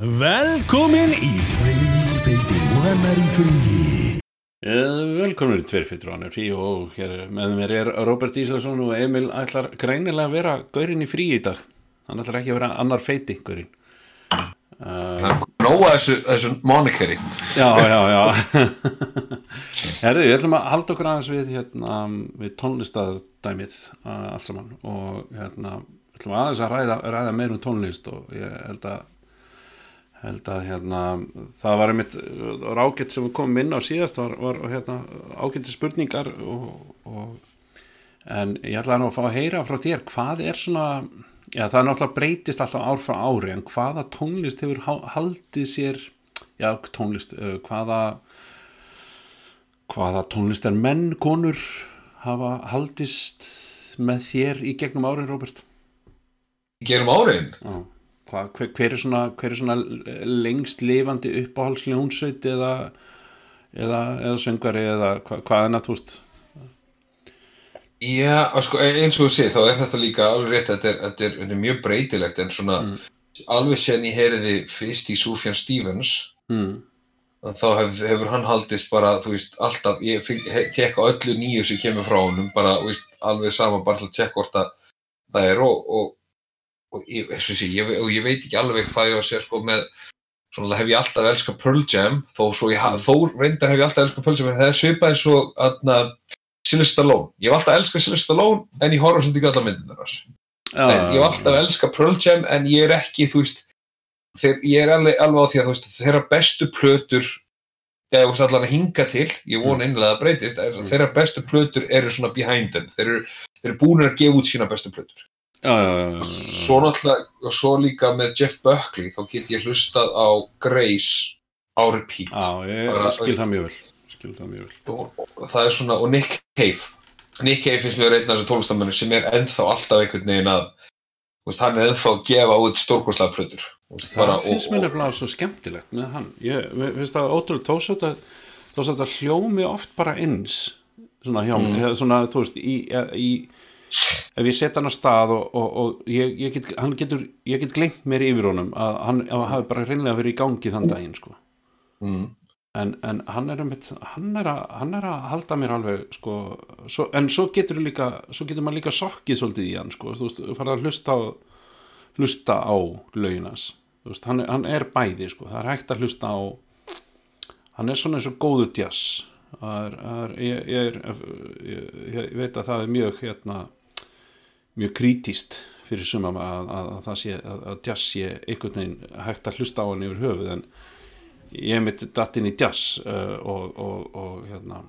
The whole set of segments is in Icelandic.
Velkomin í Tveirfeitir og annar í fríi Velkomin í Tveirfeitur og annar í fríi og hér með mér er Robert Íslason og Emil ætlar greinilega að vera gaurinn í fríi í dag. Hann ætlar ekki að vera annar feiti gaurinn. Það er nóga þessu, þessu monikeri. Já, já, já. Herðu, við ætlum að halda okkur aðeins við, hérna, við tónlistadæmið uh, allt saman og hérna, við ætlum aðeins að ræða, ræða meir um tónlist og ég held að held að hérna það var einmitt rákett sem við komum inn á síðast var, var hérna, ágætti spurningar og, og, en ég ætlaði nú að fá að heyra frá þér hvað er svona já það er náttúrulega breytist alltaf ár frá ári en hvaða tónlist hefur haldið sér já tónlist hvaða hvaða tónlist er menn, konur hafa haldist með þér í gegnum árin Róbert Gerum árin? Já Hva, hver, hver, er svona, hver er svona lengst lifandi uppáhaldsljónsveit eða, eða, eða söngari eða hva, hvað er náttúrst Já, sko, eins og þú sé þá er þetta líka alveg rétt þetta er, þetta er, þetta er mjög breytilegt en svona mm. alveg sen ég heyriði fyrst í Sufjan Stevens mm. þá hef, hefur hann haldist bara þú veist, alltaf, ég tekka öllu nýju sem kemur frá honum, bara veist, alveg sama, bara til að tekka hvort að það er og, og og ég, sé, ég, og ég veit ekki alveg hvað ég var að segja sko með svona hef ég alltaf elskað Pearl Jam þó, ég, mm. þó reyndar hef ég alltaf elskað Pearl Jam en það er svipað eins og Sylvester Stallone, ég hef alltaf elskað Sylvester Stallone en ég horfa svolítið ekki alltaf myndin þar en ég hef alltaf elskað Pearl Jam en ég er ekki þú veist þeir, ég er alveg, alveg á því að veist, þeirra bestu plötur eða þú veist allan að hinga til ég von einlega að breytist mm. þeirra bestu plötur eru svona behind them. Þeir eru, eru búin að gefa út sína bestu plötur Já, svo náttúrulega og svo líka með Jeff Buckley þá get ég hlustað á Grace á repeat. Já, ég skil það mjög vel skil það mjög vel. Og, og það er svona, og Nick Cave. Nick Cave finnst mér einn af þessu tólestamönu sem er ennþá alltaf einhvern veginn að veist, hann er ennþá að gefa út stórkoslega plötur. Það bara, finnst mér nefnilega svo skemmtilegt með hann, ég finnst það ótrúlega að þetta hljómi oft bara eins svona hjá mig, mm. svona þú veist í, í ef ég setja hann að stað og, og, og ég, ég, get, getur, ég get glengt mér yfir honum að hann hafi bara reynlega verið í gangi þann daginn sko. mm. en, en hann er, mitt, hann, er að, hann er að halda mér alveg sko, svo, en svo getur líka svo getur maður líka sokkið svolítið í hann sko, þú veist, fara að hlusta á hlusta á lauginas hann, hann er bæði, sko, það er hægt að hlusta á hann er svona eins og góðu er, er, ég, ég, ég veit að það er mjög hérna mjög krítíst fyrir sumam að, að, að það sé að, að jazz sé einhvern veginn hægt að hlusta á hann yfir höfuð en ég mitt datt inn í jazz uh, og, og, og hérna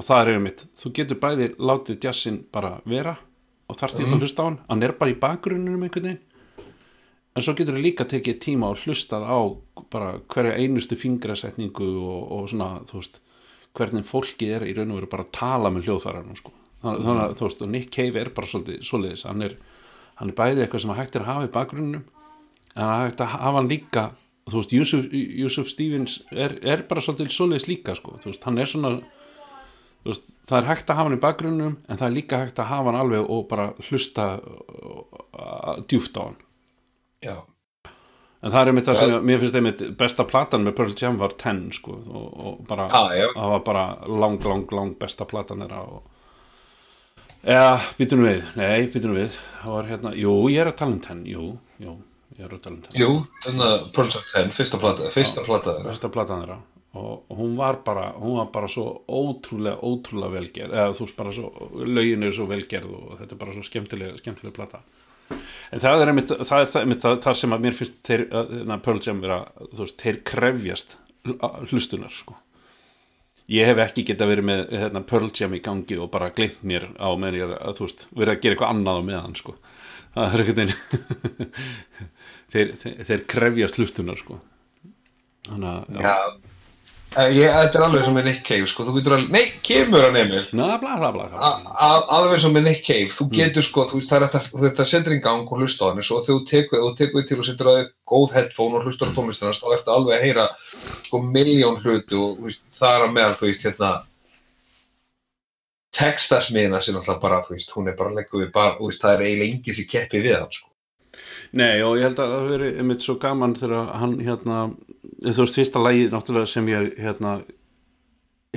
og það er mitt, þú getur bæði látið jazzin bara vera og þarf því mm. að hlusta á hann, hann er bara í bakgrunnum einhvern veginn. En svo getur þú líka tekið tíma og hlustað á bara hverja einustu fingrasetningu og, og svona þú veist hvernig fólki er í raun og veru bara að tala með hljóðfæranum sko þannig að þú veist, Nick Cave er bara svolítið soliðis, hann er, hann er bæðið eitthvað sem hægt er að hafa í bakgrunnum en hann hægt að hafa hann líka þú veist, Yusuf, Yusuf Stevens er, er bara svolítið soliðis líka sko. Þú veist, hann er svona veist, það er hægt að hafa hann í bakgrunnum en það er líka hægt að hafa hann alveg og bara hlusta djúft á hann. Já. En það er einmitt það sem, mér finnst einmitt besta platan með Pearl Jam var 10 sko og, og bara, ah, það var bara lang, lang, lang besta platan þeirra og eða, býtum við, nei, býtum við. Það var hérna, jú, ég er að tala um 10 jú, jú, ég er að tala um 10 Jú, þannig að Pearl Jam 10, fyrsta plata fyrsta plata þeirra. fyrsta platan þeirra. Og hún var bara, hún var bara svo ótrúlega, ótrúlega velgerð eða þú veist bara svo, lögin er svo velgerð og þetta er bara svo skemmtilega, skemmtilega plata. En það er einmitt það, er einmitt, það, það sem að mér finnst þeir, að Pearl Jam vera, þú veist, þeir krefjast hlustunar sko ég hef ekki geta verið með hérna, Pearl Jam í gangi og bara glimt mér á meðan ég er að, veist, verið að gera eitthvað annað á meðan, sko. Það er eitthvað þeir, þeir, þeir krefjast hlustunar, sko. Þannig að já. Já, ég, þetta er alveg sem með Nick Cave, sko, þú getur alveg, nei, kemur hann Emil. Ná, bla, bla, bla, alveg sem með Nick Cave, þú getur, sko, þú veist, það er þetta, þetta setur í gang og hlusta á hann, svo þú tekur, þú tekur til og setur að þið góð headphone og hlustar á tónlistina, þá ertu alveg að heyra, sko, miljón hluti og, þú veist, það er að meðal, þú veist, hérna, textasmiðina sem alltaf bara, þú veist, hún er bara legguð, bara, þú veist, það er eiginlega engið sem keppið við hann, sko. Nei, og ég held að það veri einmitt svo gaman þegar hann hérna, þú veist, fyrsta lagi náttúrulega sem ég hérna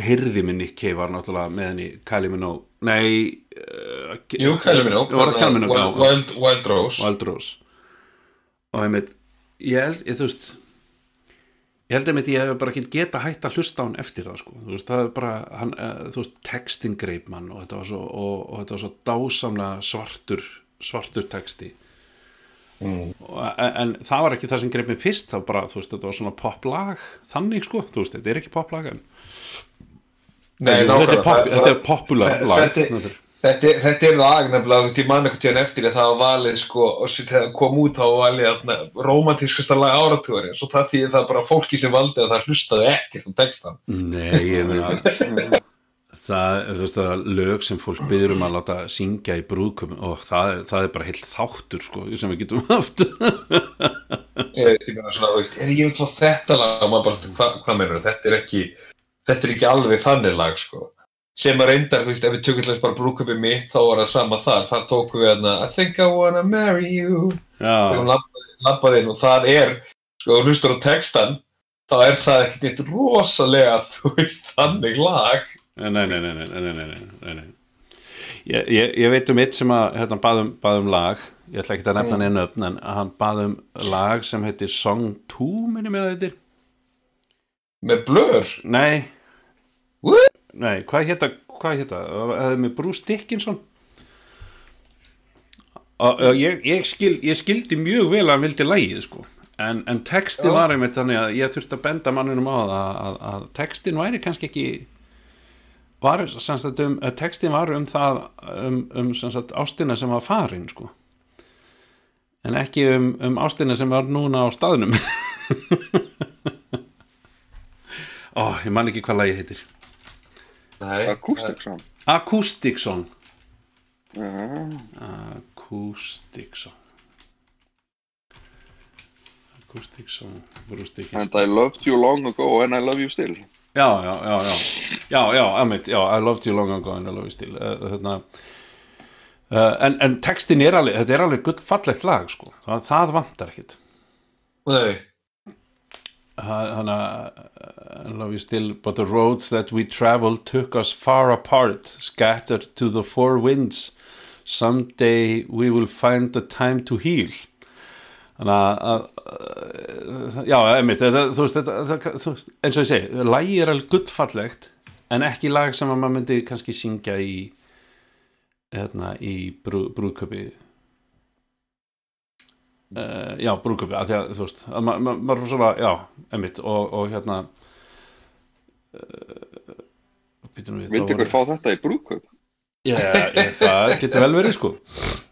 hyrði minni Cave var náttúrulega með henni Kylie Minogue, nei uh, Jú, Kylie Minogue, Var Kylie Minogue, Wild, já. Wild, Wild Rose. Wild Rose. Og einmitt, ég held, ég, þú veist ég held einmitt ég hef bara ekki geta hægt að hlusta á hann eftir það sko, þú veist, það er bara hann, uh, þú veist, textin greip mann og þetta var svo, og, og þetta var svo dásamlega svartur, svartur texti Mm. en, en það var ekki það sem greip mig fyrst þá bara, þú veist, þetta var svona poplag þannig sko, þú veist, þetta er ekki poplag en Nei, nákvæmlega, þetta er popular lag þetta- er- lag nefnilega, þú veist, ég man eitthvað tíðan eftir að það var valið, sko, og þegar það kom út þá var valið romantískasta lag áratúari, svo það því það bara fólki sem valdi að það hlustaði ekkert um textan. Nei, ég meina það, þú veist að lög sem fólk byður um að láta syngja í brúðköpum og það, það er bara heilt þáttur sko, sem við getum haft. Ég veist, meina svona, þú veist, er ég veit þetta lag, og maður bara, hvað hva meinur þetta er ekki, þetta er ekki alveg þannig lag, sko. Sem að reyndar, þú veist, ef við þess bara brúköpið mitt, þá var það sama þar, þar tókum við þarna, I think I wanna marry you, og það er, sko, þú hlustar á textan, þá er það ekkert eitt rosalega, þú veist, þannig lag. Nei, nei, nei, nei, nei Ég, ég, ég veit um eitt sem að hérna, baðum, baðum lag, ég ætla ekki að nefna hann einu öfn en hann baðum lag sem heitir Song 2 minni með þetta Með blör? Nei. What? Nei, hvað hétta, hvað hétta það? Er með Bruce Dickinson. Og, og ég, ég skil, skildi mjög vel að hann vildi lægið sko. En, en textin var einmitt þannig að ég þurfti að benda mannunum á að, að, að textin væri kannski ekki var sem sagt um, að textin var um það um, um sem sagt ástina sem var farin sko. En ekki um, um ástina sem var núna á staðnum. Ó, ég man ekki hvað lagi heitir. Song. Acoustic Song. Bruce And I loved you long ago and I love you still Já, já, já, já. Já, emitt, já, I loved you long ago and I love you still uh, hérna, uh, en, en textin er alveg þetta er alveg gullfallegt lag sko. Það, það vantar ekkit Nei. Þannig að I love you still but the roads that we traveled took us far apart scattered to the four winds. Someday we will find the time to heal þannig að, að já, einmitt þetta, þú veist, þetta, þú veist, eins og ég segi lagi er alveg gullfallegt en ekki lag sem að maður myndi kannski syngja í hérna, í brú, brúðköpi uh, já, brúðköpi að því að þú veist, að ma- ma- maður ma, svona, já, einmitt og, og hérna uh, Vildi ykkur fá þetta í brúðkaup? Já, já, það getur vel verið sko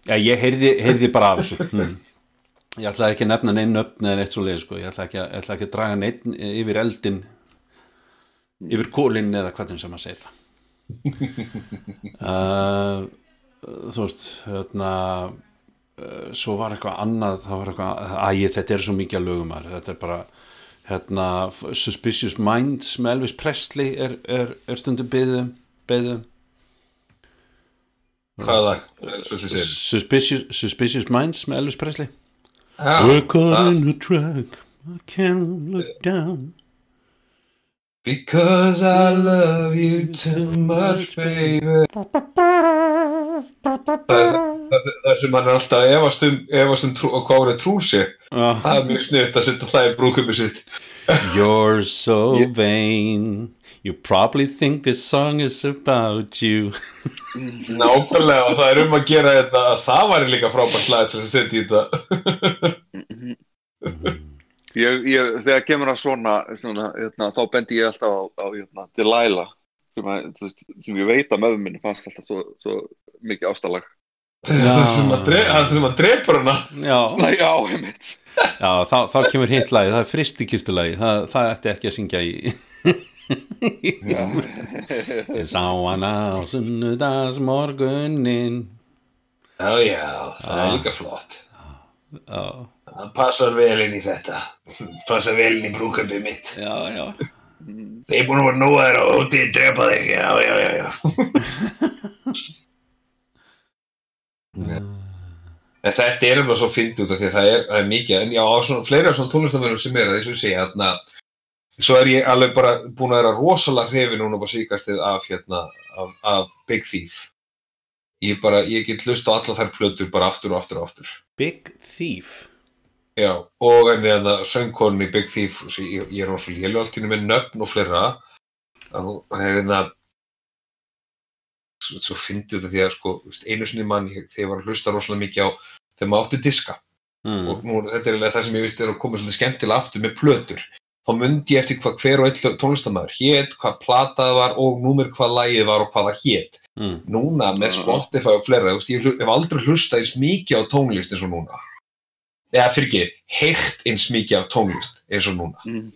Já, ég heyrði, heyrði bara af þessu hm. Ég ætlaði ekki að nefna neinn nöfn eða neitt svo leið sko. Ég ætlaði ekki, að- ég ætlaði ekki að draga neinn yfir eldin yfir kólinn eða hvernig sem að segja það. Uh, Þú veist, hérna uh, svo var eitthvað annað það var eitthvað, æ, þetta er svo mikið að lögumar þetta er bara hérna, Suspicious Minds með Elvis Presley er, er, er stundum beðum beðum Hvaða. Suspicious, Suspicious Minds með Elvis Presley We're caught in a truck I can't look down. Because I love you too much, baby. Það sem hann er alltaf efast um, efast um trú, og hvað voru uh, Það er mjög sniðt að setja það í brúkupið sitt. You're so vain You probably think this song is about you. Nákvæmlega og það er um að gera þetta að það væri líka frábært lag til að setja í þetta. Ég, ég, þegar kemur að svona, svona hérna, þá bendi ég alltaf á, á hérna, Delilah sem, að, sem ég veit að möðum minni fannst alltaf svo, svo mikið ástalag. Það sem að dre- það sem að drepur hana. Já, Næ, já, einmitt já þá, þá kemur hitt lagi Það er fristikistulagi það, það ætti ekki að syngja í. Ég sá hana á sunnudagsmorgunin Já, já, það er líka flott. Já, Það passar vel inn í þetta. Passar vel inn í brúkupið mitt. Já, já. Þeir búin að vera nóðar og úti drepa þig. Já, já, já, já En þetta er alveg svo fyndi út af því að það er, það er mikið, en já, á svona, fleiri af svona tónlistamönnum sem er að þessu segja, þarna, svo er ég alveg bara búin að vera rosalega hrefi núna bara síkastið af, hérna, af, af Big Thief. Ég bara, ég get hlust á alla þær plötur bara aftur og aftur og aftur. Big Thief Já, og en við hérna söngkonni Big Thief, ég, ég er rosalega lélu allt í einu með nöfn og fleira, að það er hérna, svo, svo fyndi þetta því að sko, einu sinni mann, ég, þegar ég var að hlusta rosalega mikið á, þegar maður átti diska, mm. og nú, þetta er það sem ég veist er að koma svolítið skemmtilega aftur með plötur. Þá myndi ég eftir hvað hver og einn tónlistamæður hét, hvað platað var og númer hvað lagið var og hvað það hét. Mm. núna með Spotify og fleira þú veist, ég hef aldrei hlustað eins mikið á tónlist eins og núna. Eða fyrir ekki, heyrt eins mikið af tónlist eins og núna. Mm.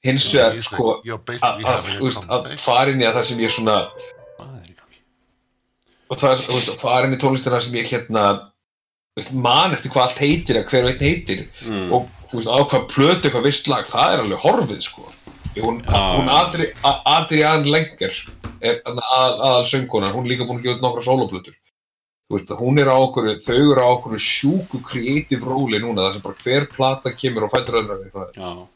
hins vegar sko að- inn í að það sem ég svona og það er veist, að fara inn í tónlistina sem ég hérna veist, man eftir hvað allt heitir að hver einn heitir Mm. og veist, á hvað plötu, hvað vist lag, það er alveg horfið sko. hún, Já. hún Adri, Adrián Lenger er þarna að, aðal söngkonan, hún er líka búin að gefa út nokkra soloplötur hún er á okkur, þau eru á okkur sjúku kreatív róli núna, það sem bara hver plata kemur og fættur öðru eitthvað.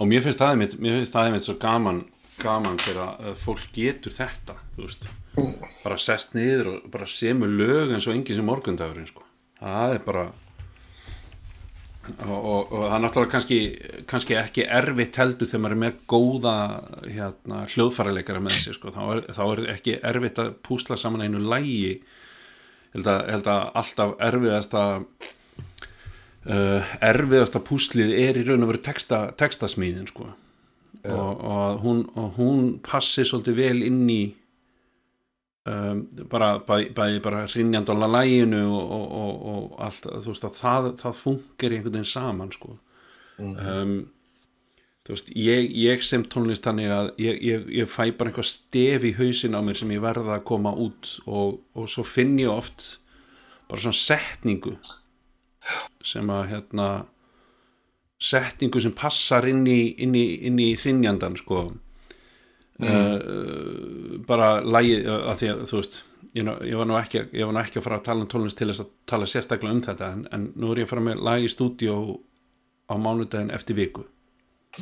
Og mér finnst það einmitt, mér finnst það einmitt svo gaman gaman þegar fólk getur þetta þú veist, bara sest niður og bara semur lög eins og engin sem morgundagurinn sko, það er bara og, og, og það er náttúrulega kannski, kannski ekki erfitt heldur þegar maður er með góða hérna, hljóðfæraleikara með sér sko, þá er, þá er ekki erfitt að púsla saman einu lægi held að, held að alltaf erfiðasta uh, erfiðasta púslið er í raun og veru texta, textasmíðin sko. og, og, hún, og hún passi svolítið vel inn í um, bara, bæ, bæði bara hrinjandi á læginu og, og, og, og allt, þú veist að það, það funkar einhvern veginn saman sko. um, þú veist, ég, ég sem tónlist þannig að ég, ég, ég fæ bara eitthvað stef í hausin á mér sem ég verða að koma út og, og svo finn ég oft bara svona setningu sem að hérna setningu sem passar inn í, inn í, í hrinjandan sko. Uh, bara lægi að því að þú veist ég, nú- ég, var nú ekki, ég var nú ekki að fara að tala um tónlist til þess að tala sérstaklega um þetta en, en nú er ég að fara með lægi í stúdíó á mánudaginn eftir viku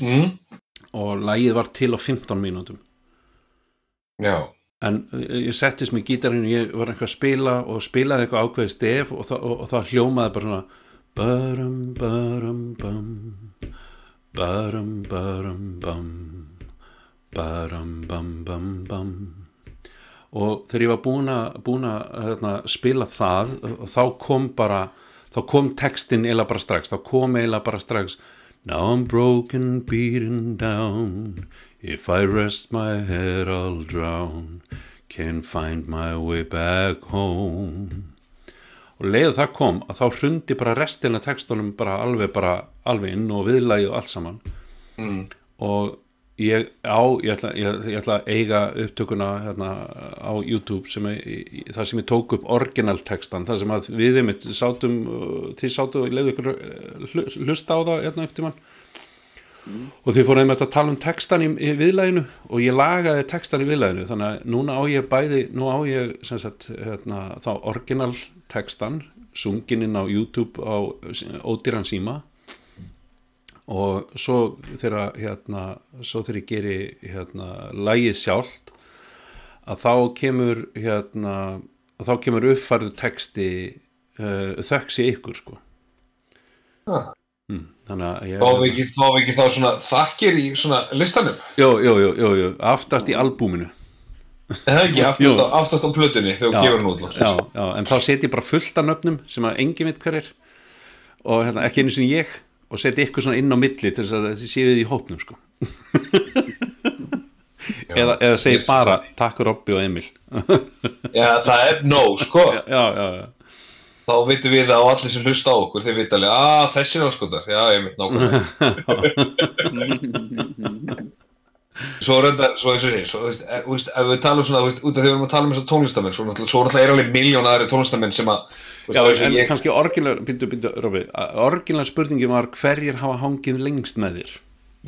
Mm. og lægið var til á 15 mínútum Já, en eh, ég settist með gítarinn og ég var eitthvað að spila og spilaði eitthvað ákveðið stef og, og, og það hljómaði bara svona barum barum bam barum barum bam barum bam bam bam og þegar ég var búin að, búin að hérna, spila það þá kom bara þá kom textin eiginlega bara strax þá kom eiginlega bara strax Now I'm broken, beaten down. If I rest my head I'll drown. Can't find my way back home. Og leiðu það kom að þá hrundi bara restina textunum bara alveg bara alveg inn og viðlægi og allt saman. Mm. og ég á ég ætla, ég, ég ætla að eiga upptökuna hérna, á YouTube sem ég, þar sem ég tók upp originaltextan þar sem að við einmitt sátum uh, þið sátu og leiðu ykkur uh, hlu- hlusta á það hérna upp til mann og þið fóruðum að tala um textan í, í viðlæginu og ég lagaði textan í viðlæginu þannig að núna á ég bæði nú á ég sem sagt hérna, þá original textan sungin inn á YouTube á ódýran síma og svo þegar hérna, svo þegar ég geri hérna, lægið sjálft að þá kemur hérna, að þá kemur uppfærðu texti uh, þöksi ykkur sko. Ah. mm, þannig að ég Fá við ekki, fá við ekki þá svona þakkir í svona listanum? Jú, jú, jú, jú, aftast í albúminu. Það er ekki, aftast aftast á plötunni þegar þú gefur hann út já, já, en þá seti ég bara fullt af nöfnum sem að engin veit hver er. Og hérna, ekki einu sinni ég og seti ykkur svona inn á milli til þess að þið séu þið í hópnum sko. eða, eða segi bara takk Robby og Emil. Já, það er nóg, sko. Já, já, já Þá veitum við að á allir sem hlusta á okkur þeir vita alveg, að þessi er áskotar Já, mitt nákvæmlega. Svo þetta, svo eins og þú veist, eh, þú veist, ef við talum svona, þú veist, út af því við erum að tala um þessar tónlistamenn svo náttúrulega, er alveg miljón aðri tónlistamenn sem að Já, en ég, kannski orginlega, býttu, býttu, Robby, orginlega spurningin var hverjir hafa hangið lengst með þér?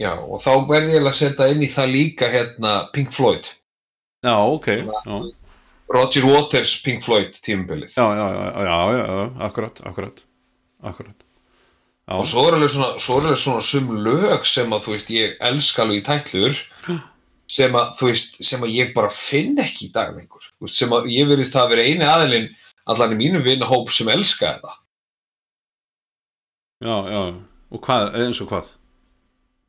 Já, og þá verði ég að setja inn í það líka hérna Pink Floyd. Já, ok, já, Roger Waters Pink Floyd tímabilið. Já, já, já, já, já, já, akkurat, akkurat akkurat. Já, og svo er alveg svona, svo er alveg svona sum lög sem að þú veist ég elska alveg í tætlur sem að þú veist sem að ég bara finn ekki í dag lengur. Þú veist, sem að ég verðist að vera eini aðilinn allan í mínum vinnahóp sem elska þetta já, já, og hvað, eins og hvað?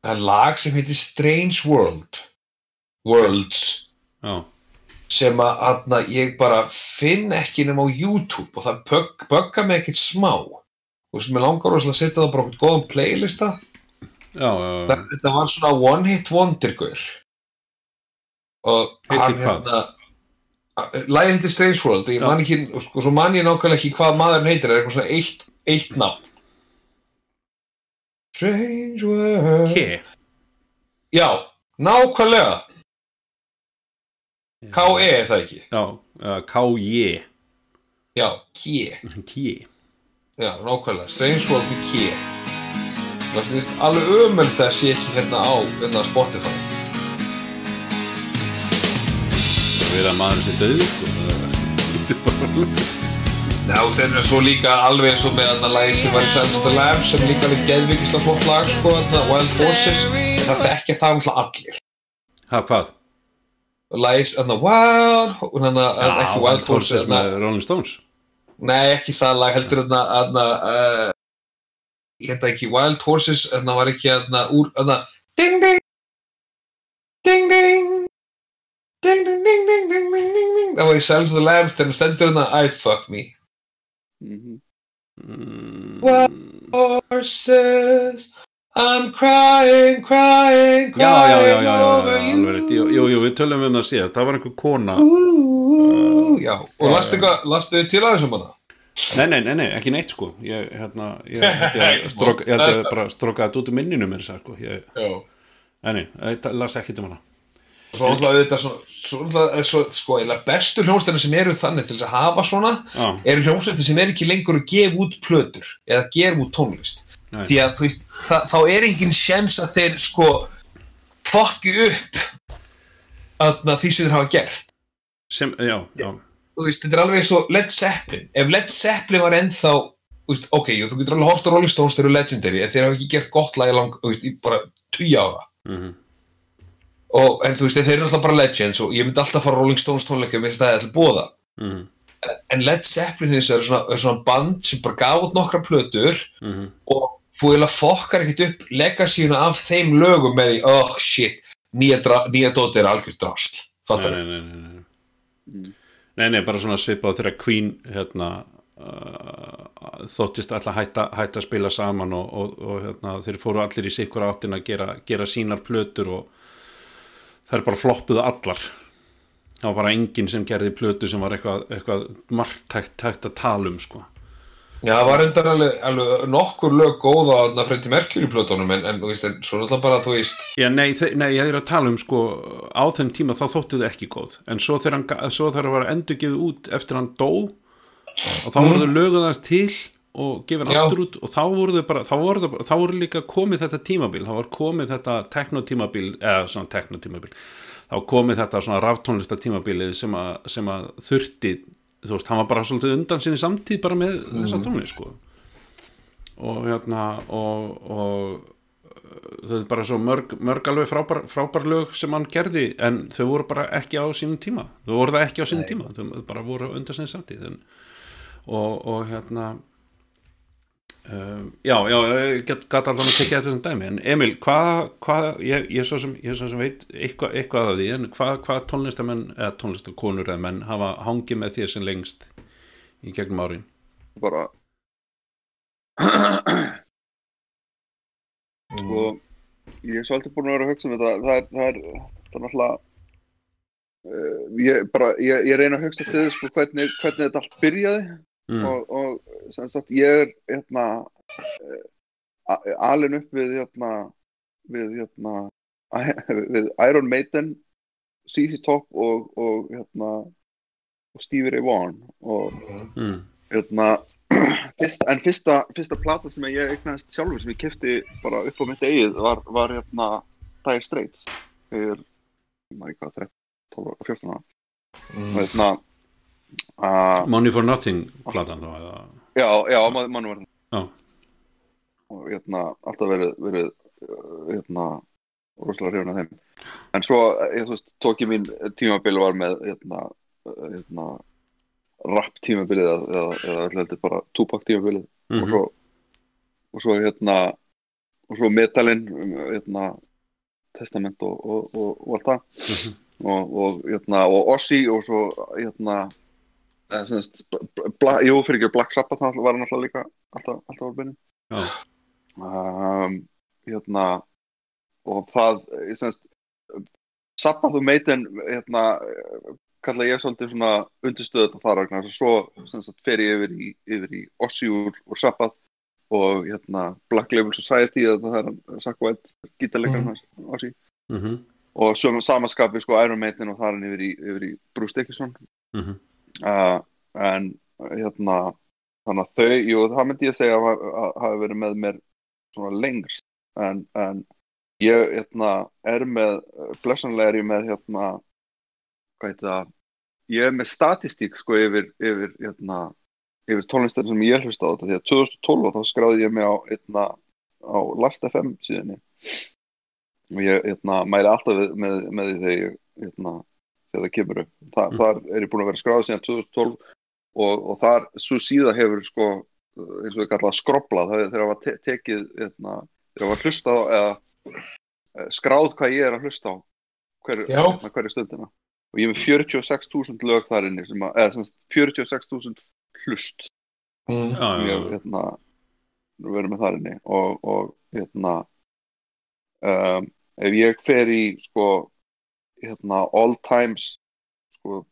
Það er lag sem heitir Strange World. Worlds. Já, sem að aðna, ég bara finn ekki nema á YouTube og það bögg, bögga mig ekkert smá. Og sem ég langar að setja það bara á góðan playlista. Já, já, já. Þetta var svona one hit wonder og hann hérna lagið heitir Strange World ég man ekki, sko, svo man ég nákvæmlega ekki hvað maðurinn heitir, það er eitthvað svona eitt, eitt nafn. Strange World. K. Já, nákvæmlega. K.E. er það ekki? Já, uh, K-J já, K. K. Já, nákvæmlega, Strange World K. Það finnst alveg ömöld að sé ekki hérna á hérna Spotify það að maður sé döð sko. það Já, þeir eru svo líka alveg eins og með þarna lagi sem var í the Lambs sem líka við geðvikislega flott lag sko, Wild Horses. En það þekkja það umhlað allir. Ha, hvað? Lagis, þarna Wild Ho- þarna, ekki Wild Horses með Rolling Stones. Nei, ekki það lag, heldur þarna þarna, uh, ég held ekki Wild Horses, þarna var ekki þarna úr, þarna Ding ding! Ding ding Ding ding ding ding ding ding ding ding. Það var í Silence of the Lambs þegar stendur þarna I'd fuck me. Mhm. mm, What? Horses? I'm crying, crying, já, já, já, já, crying já, over rétt. jú, jú, við tölum um það síðast. Það var einhver kona. Ooh, Já, og lastu þið til aðeins um hana? nei, nei, nei, nei, ekki neitt sko. Ég, hérna, ég held ég að stróka ég held ég bara að stróka þetta út um minninu mér að sko. Ég, nei, nei, ég las ekki um hana Svo náttúrulega auðvitað svo náttúrulega, svo, sko, eiginlega bestu hljómsveitina sem eru þannig til þess að hafa svona já, eru hljómsveitir sem er ekki lengur að gefa út plötur eða gefa út tónlist. Nei. því að þú veist, það, þá er engin sjens að þeir sko fokki upp aðna, því sem þeir hafa gert. Sem, já, já. Þú veist, þetta er alveg og Led Zeppelin. Ef Led Zeppelin var ennþá þú veist, ok, þú getur alveg hort á Rolling Stones þeir eru legendary, en þeir hafa ekki gert gott lag í lang, þú veist, í bara 10 ára. Mhm, og, en þú veist, þeir eru alltaf bara legends og ég myndi alltaf fara á Rolling Stones tónleika mér finnst það er til bóða mhm, en Led Zeppelin er svona, er svona band sem bara gaf út nokkra plötur mhm. og þú eiginlega fokkar ekkert upp legacyuna af þeim lögum með því, oh shit, nýja, dóti er algjörð drasl, nei, fattar nei, nei, nei, nei. nei, nei, bara svona svipað þegar Queen hérna uh, þóttist alltaf hætta, hætta að spila saman og, og, og hérna, þeir fóru allir í sikkur áttin að gera, gera sínar plötur og þær bara floppuðu allar. Það var bara enginn sem gerði plötu sem var eitthvað, eitthvað margtækt að tala um sko. Já, það var endar alveg, alveg nokkur lög góða að Frendi Mercury plötunum en, en veist, en svo náttúrulega bara, þú veist Já, nei, nei, ég er að tala um sko á þeim tíma þá þóttu þau ekki góð. En svo þegar hann var endur gefið út eftir hann dó og þá voru þau löguð aðeins til og gefið hann aftur út og þá voru þau bara þá voru, þau bara, þá voru líka komið þetta tímabil þá var komið þetta teknotímabil eða svona teknotímabil þá komið þetta svona raftónlista tímabilið sem að, sem að þurfti þú veist, hann var bara svolítið undan sinni samtíð bara með þessa tónlist sko. Og hérna og, og það er bara svo mörg, mörg alveg frábær, frábær lög sem hann gerði en þau voru bara ekki á sínum tíma. Þau voru það ekki á sínum tíma þau bara voru undir sinni samtíð en, og, og hérna um, já, já, ég gat alltaf að tekja þetta sem dæmi. En Emil, hvað hva, ég, ég, svo sem, ég svo sem veit eitthvað, eitthvað af því en hvað hva tónlistamenn eða tónlistakonur eða menn hafa hangið með þér sem lengst í gegnum árin? Bara sko ég er svolítið búin að vera að hugsa um þetta. Það er, það er, það er náttúrulega uh, ég, bara, ég, ég reyna að hugsa til þess sko, hvernig, hvernig þetta allt byrjaði mm. og, og sem sagt ég er hérna a- alin upp við hérna við hérna við Iron Maiden CC Top og, og hérna og Stevie Ray Vaughan og Mm. hérna, fyrst, en fyrsta, fyrsta plata sem ég eignaðist sjálfur sem ég kefti bara upp á mitt eigið var, var hérna Dire Straits þegar, ég maður ekki hvað, 13, 12, ára, 14 ára og hérna, uh, Money for Nothing platan þá eða já, já, mann var Já. og hérna, alltaf verið, verið uh, hérna, rosalega hrifin af þeim en svo, eh, ég, þú veist, tók ég mín tímabil var með hérna, uh, hérna rap tímabilið eða, eða, heldur bara Tupac tímabilið og Mhm. svo og svo hérna og svo metalin hérna, testament og, og, og, og allt það Mhm. og, og, hérna, og Ossi og svo hérna jú, fyrir ekki Black Sabbath var hann alltaf líka alltaf, alltaf á byrjun Já. um, hérna og það semst Sabbath og Maiden hérna kalla ég svolítið svona undirstöðu þetta þar að svo sem sagt, fer ég yfir í, yfir í Ossi úr, úr Sabbath og hérna Black Label Society það er White gítarleikar mm. Ossi Mhm. og svo samanskapi sko Iron Maiden og þar hann yfir í, yfir í Bruce Dickinson Mhm. Uh, en hérna þannig að þau, jú það myndi ég segja að hafi verið með mér svona lengst. En, en ég hérna er með blessanlega er ég með hérna hvað heit það ég er með statistík sko yfir yfir hérna yfir tónlistar sem ég hlusta á þetta. Því að 2012 þá skráði ég mig á hérna á Last FM síðanni og ég hérna mæli alltaf með, með því þegar ég hérna þegar það kemur upp Þa, Mm. þar er ég búin að vera skráð síðan 2012 og, og þar svo síða hefur sko eins og það kallað skroblað er þegar það var te tekið hérna, þegar það var hlusta á eða eh, skráð hvað ég er að hlusta á hver, Já. hérna, hverju stundina og ég er með 46.000 lög þar inni eða sem sagt 46.000 hlust Mm. Ég já. hérna verið með þar inni og, og hérna um, ef ég fer í sko hérna all times sko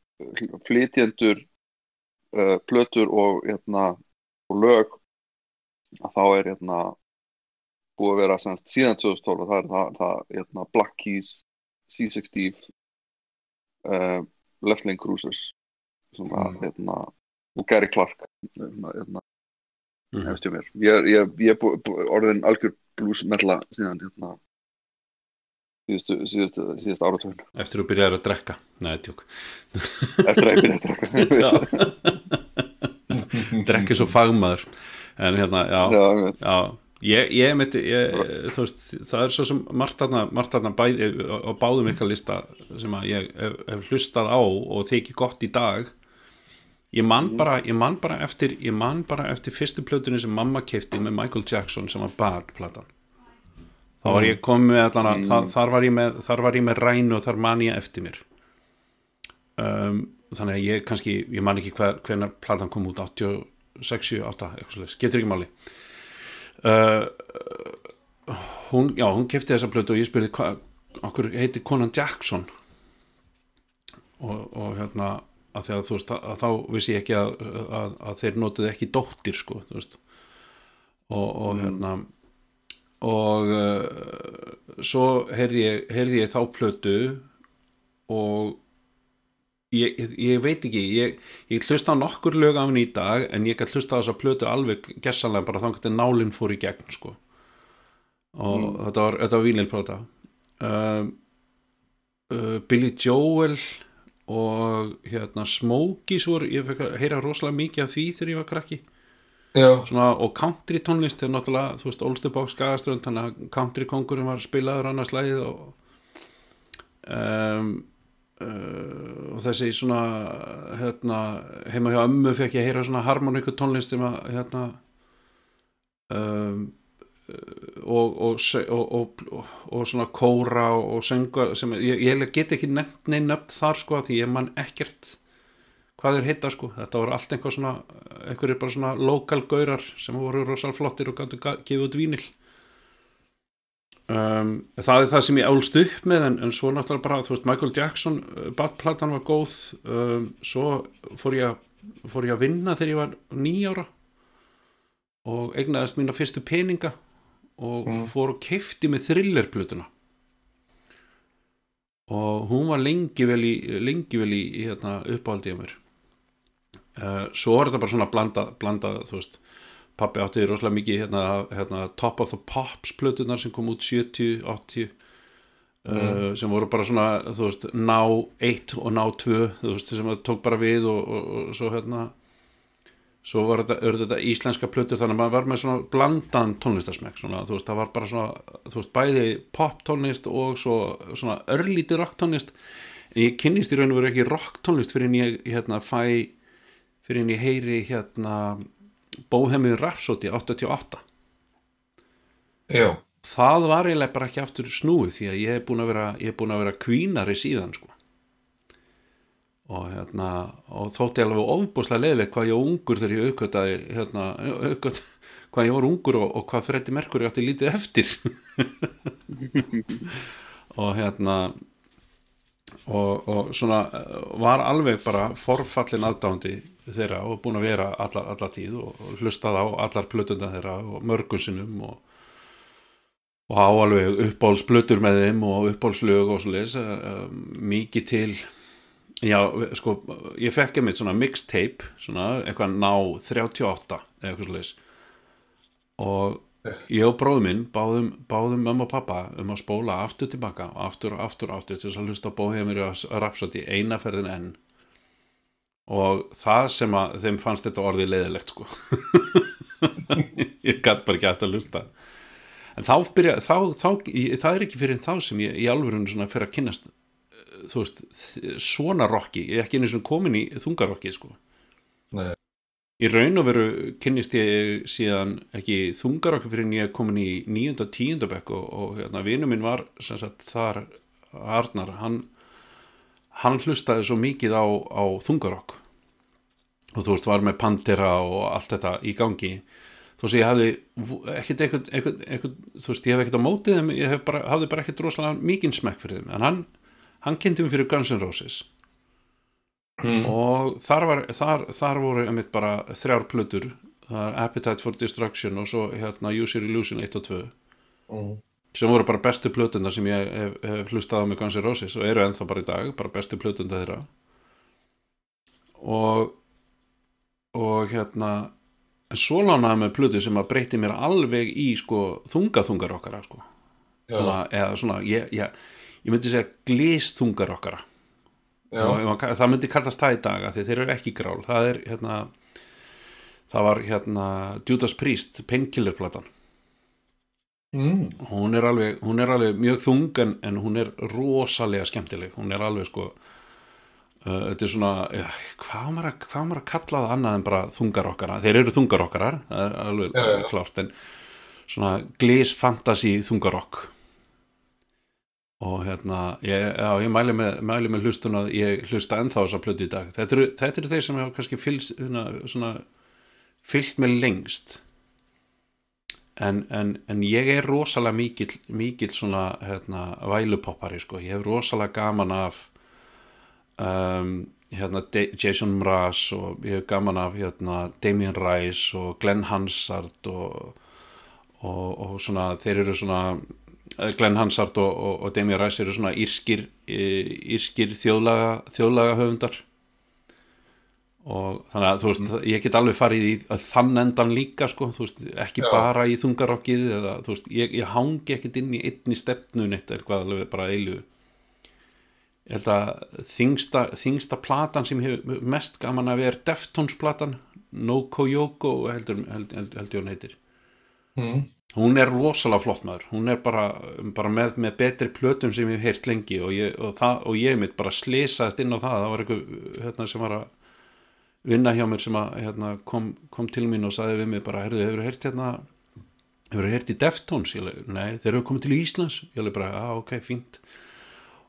flytjendur uh, plötur og hérna og lög að þá er hérna búið að vera semst, síðan 2012 það er það, það hérna, Black Keys C60 uh, Left Lane Cruisers svona, Mm. hérna, og Gary Clark hérna, hérna, mér ég, ég, ég er orðin algjör blues metla síðan hérna, síðustu áratöfun Eftir að byrjaði að drekka. Nei, tjók eftir að ég byrja að drekka. Drekki svo fagmaður. En hérna, já, já. Já, ég, ég veist, það er svo sem bæði á báðum ykkar lista sem að ég hef, hef hlustað á og þykir gott í dag. Ég man bara, ég man bara eftir ég man bara eftir fyrstu plötunni sem mamma kefti með Michael Jackson sem var Bad platan þá var ég komið með allan að þar, þar, með, þar var ég með rænu og þar man ég eftir mér. Um, þannig að ég kannski ég man ekki hver, hvernig platan kom út 86, 7, 8, eitthvað svoleiðis, getur ekki máli. Uh, hún, já, hún kefti þessa plötu og ég spurði hvað, okkur heitir konan Jackson? Og, og hérna að því að þú veist, að, að þá vissi ég ekki að, að, að þeir notuðu ekki dóttir sko, þú veist. Og, og hérna og uh, svo heyrði ég, heyrði ég þá plötu og ég, ég veit ekki ég, ég hlusta á nokkur lög af henni í dag en ég gæti hlusta á þessa plötu alveg gessanlega bara þannig að nálinn fór í gegn sko. Og þetta var, var vínilplata um, uh, Billy Joel og hérna Smokies voru, ég fekk að heyra rosalega mikið af því þegar ég var krakki svona, og country tónlist er náttúrulega, þú veist, Ólstu Bóks Skagaströnd þannig að country kongurinn var spilaður annars lagið og um, uh, og þessi svona hérna, heima hjá ömmu fekk ég að heyra svona harmoníku tónlist sem að hérna um, og, og, og, og, svona kóra og, söngar sem ég, ég get ekki nefnt neinn nöfn þar sko því ég man ekkert hvað þeir heita sko, þetta voru allt einhver svona einhverjir bara svona lokal gaurar sem voru rosal flottir og gætu gefið út vínil. Um, það er það sem ég álst upp með en, en svo náttúrulega bara, þú veist, Michael Jackson uh, badplatan var góð. Um, svo fór ég, að- fór ég að vinna þegar ég var nýjára og eignaðist mína fyrstu peninga og fór og kefti með thrillerplutuna og hún var lengi vel í, lengi vel í, í hérna, uppáhaldi á mér svo er þetta bara svona blanda, blanda þú veist, pappi átti rosalega mikið hérna, hérna, Top of the Pops plötunar sem kom út 70, 80 uh, sem voru bara svona þú veist, ná 1 og ná 2 þú veist, sem það tók bara við og, og, og svo hérna svo var þetta, er þetta íslenska plötur þannig að maður var með svona blandan tónlistarsmekk svona, þú veist, það var bara svona þú veist, bæði pop tónlist og svo svona örlítið rock tónlist. En ég kynnist í raun og veru ekki rock tónlist fyrir en ég hérna fæ fyrir en ég heyri hérna Bohemian Rhapsody 88 já, það var eiginlega bara ekki aftur snúið því að ég er búin að vera, ég er vera kvínari síðan sko. Og hérna og þótti alveg ofbúslega leiðilegt hvað ég var ungur þegar ég aukvöldaði hérna, aukvöldaði hvað ég var ungur og, og hvað Freddi Mercury átti lítið eftir. Og hérna og, og svona eh, var alveg bara forfallin aðdándi þeirra og búin að vera alla, alla tíð og, og hlustað á allar plötunda þeirra og mörgunsinum og og á alveg uppbólsblötur með þeim og uppbólslög og svo leis mikið til já, sko, ég fekk einmitt svona mixtape, svona eitthvað ná 38 eða eitthvað svo leis og ég og bróðum minn báðum, báðum mamma og pappa um að spóla aftur tilbaka og aftur og aftur og aftur til þess að hlusta bóðið mér að rapsati eina ferðin enn og það sem að þeim fannst þetta orðið leiðilegt sko. Ég gætt bara ekki aftur að hlusta. En þá byrja, þá, þá, ég, það er ekki fyrir þá sem ég í alvörunum svona fyrir að kynnast eh, þú veist, svona rocki ég er ekki einu svona komin í þungarocki sko. Nei, í raun og veru kynnist ég síðan ekki þungarocki fyrir en ég er komin í níunda, tíunda bekk og, og hérna, vinu minn var sem sagt þar Arnar, hann hann hlustaði svo mikið á, á þungarokk. Og þú veist, var með Pantera og allt þetta í gangi. Þú veist, ég hafði ekkert eitthvað, þú veist, ég hef ekkert á mótið þeim ég hef bara, hafði bara ekkert rosalega mikinn smekk fyrir þeim. En hann, hann kynnti mig fyrir Guns N' Roses. Mm. og þar, var, þar, þar voru einmitt bara þrjár plötur. Það er Appetite for Destruction og svo hérna Use Your Illusion 1 og 2 Mm. Sem voru bara bestu plötundar sem ég hef, hef hlustað á með Guns N' Roses og eru ennþá bara í dag, bara bestu plötundar þeirra. Og og hérna en svo lánaði með plötu sem að breyti mér alveg í sko þunga-þungar okkara sko. Svona, eða svona, ég, ég, ég myndi segja glýsþungar okkara. Og það myndi kallast það í dag því þeir eru ekki grál. Það er hérna það var hérna Judas Priest Painkiller platan mm. hún er alveg, hún er alveg mjög þung en, en hún er rosalega skemmtileg. Hún er alveg sko uh, þetta er svona, ja, hvað á maður að, hvað maður að kalla það annað en bara þungar okkara? Þeir eru þungar okkarar, það er alveg Já, já. klárt en svona glís fantasy þungarokk. Og hérna ég, já, ég mæli með, mæli með hlustun að ég hlusta ennþá þessa plötu í dag. Þetta eru, þetta eru þeir sem hafa kannski fyllt með lengst en, en, en ég er rosalega mikill, mikill svona hérna, vælupoppari sko. ég hef rosalega gaman af um, hérna, Jason Mraz og ég hef gaman af hérna, Damien Rice og Glenn Hansard og, og, og svona þeir eru svona eh, Glenn Hansard og, og Damien Rice eru svona írskir, eh, írskir þjóðlaga, þjóðlaga höfundar og þannig að þú veist, ég get alveg farið í þann endan líka sko, þú veist, ekki Já. bara í þungarokkið eða þú veist, ég, ég hangi ekkit inn í einni stefnu neitt eitthvað alveg bara eilu ég held að þingsta, þingsta platan sem ég hef mest gaman að vera Deftones platan No Koyoko heldur, held, held, held ég hún heitir Mm. hún er rosalega flott maður hún er bara, bara með, með betri plötum sem ég hef heyrt lengi og ég, og það, og ég mitt bara slisaðist inn á það það var eitthvað hérna, sem var að vinna hjá mér sem að, hérna, kom, kom til mín og sagði við mig bara heyrðu, hefur heyrt hérna hefur heyrt í Deftones? Nei, þeir eru komið til Íslands. Ég leik bara, já, ok, fínt.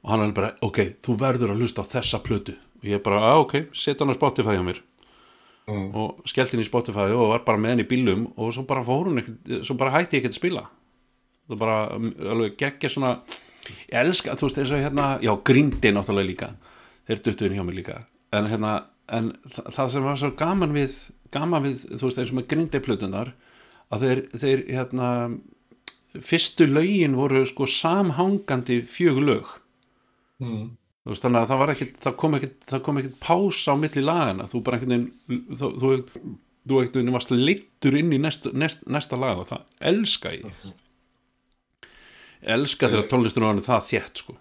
Og hann er bara, ok, þú verður að hlusta á þessa plötu. Og ég bara, já, ok, setja hann á Spotify hjá mér. Mm. og skellt inn í Spotify og var bara með henni í bílum og svo bara fór hún ekkert, svo bara hætti ég ekkert að spila. Það bara um, alveg geggja svona ég elska, þú veist, eins og hérna já, Grindi náttúrulega líka. Þeir duttuðin hjá mig líka. En hérna, en þa það sem var svo gaman við gaman við, þú veist, eins og með Grindi plötunar að þeir, þeir hérna fyrstu lögin voru sko samhangandi fjögur lög. Mm. þú veist, þannig að það var ekkit það kom ekkit, það kom ekkit pása á milli lagana þú bara einhvern veginn þú, þú, þú einhvern veginn varst leittur inn í næsta, næsta, næsta lag og það elska ég. Elska þegar tónlistur var það þétt sko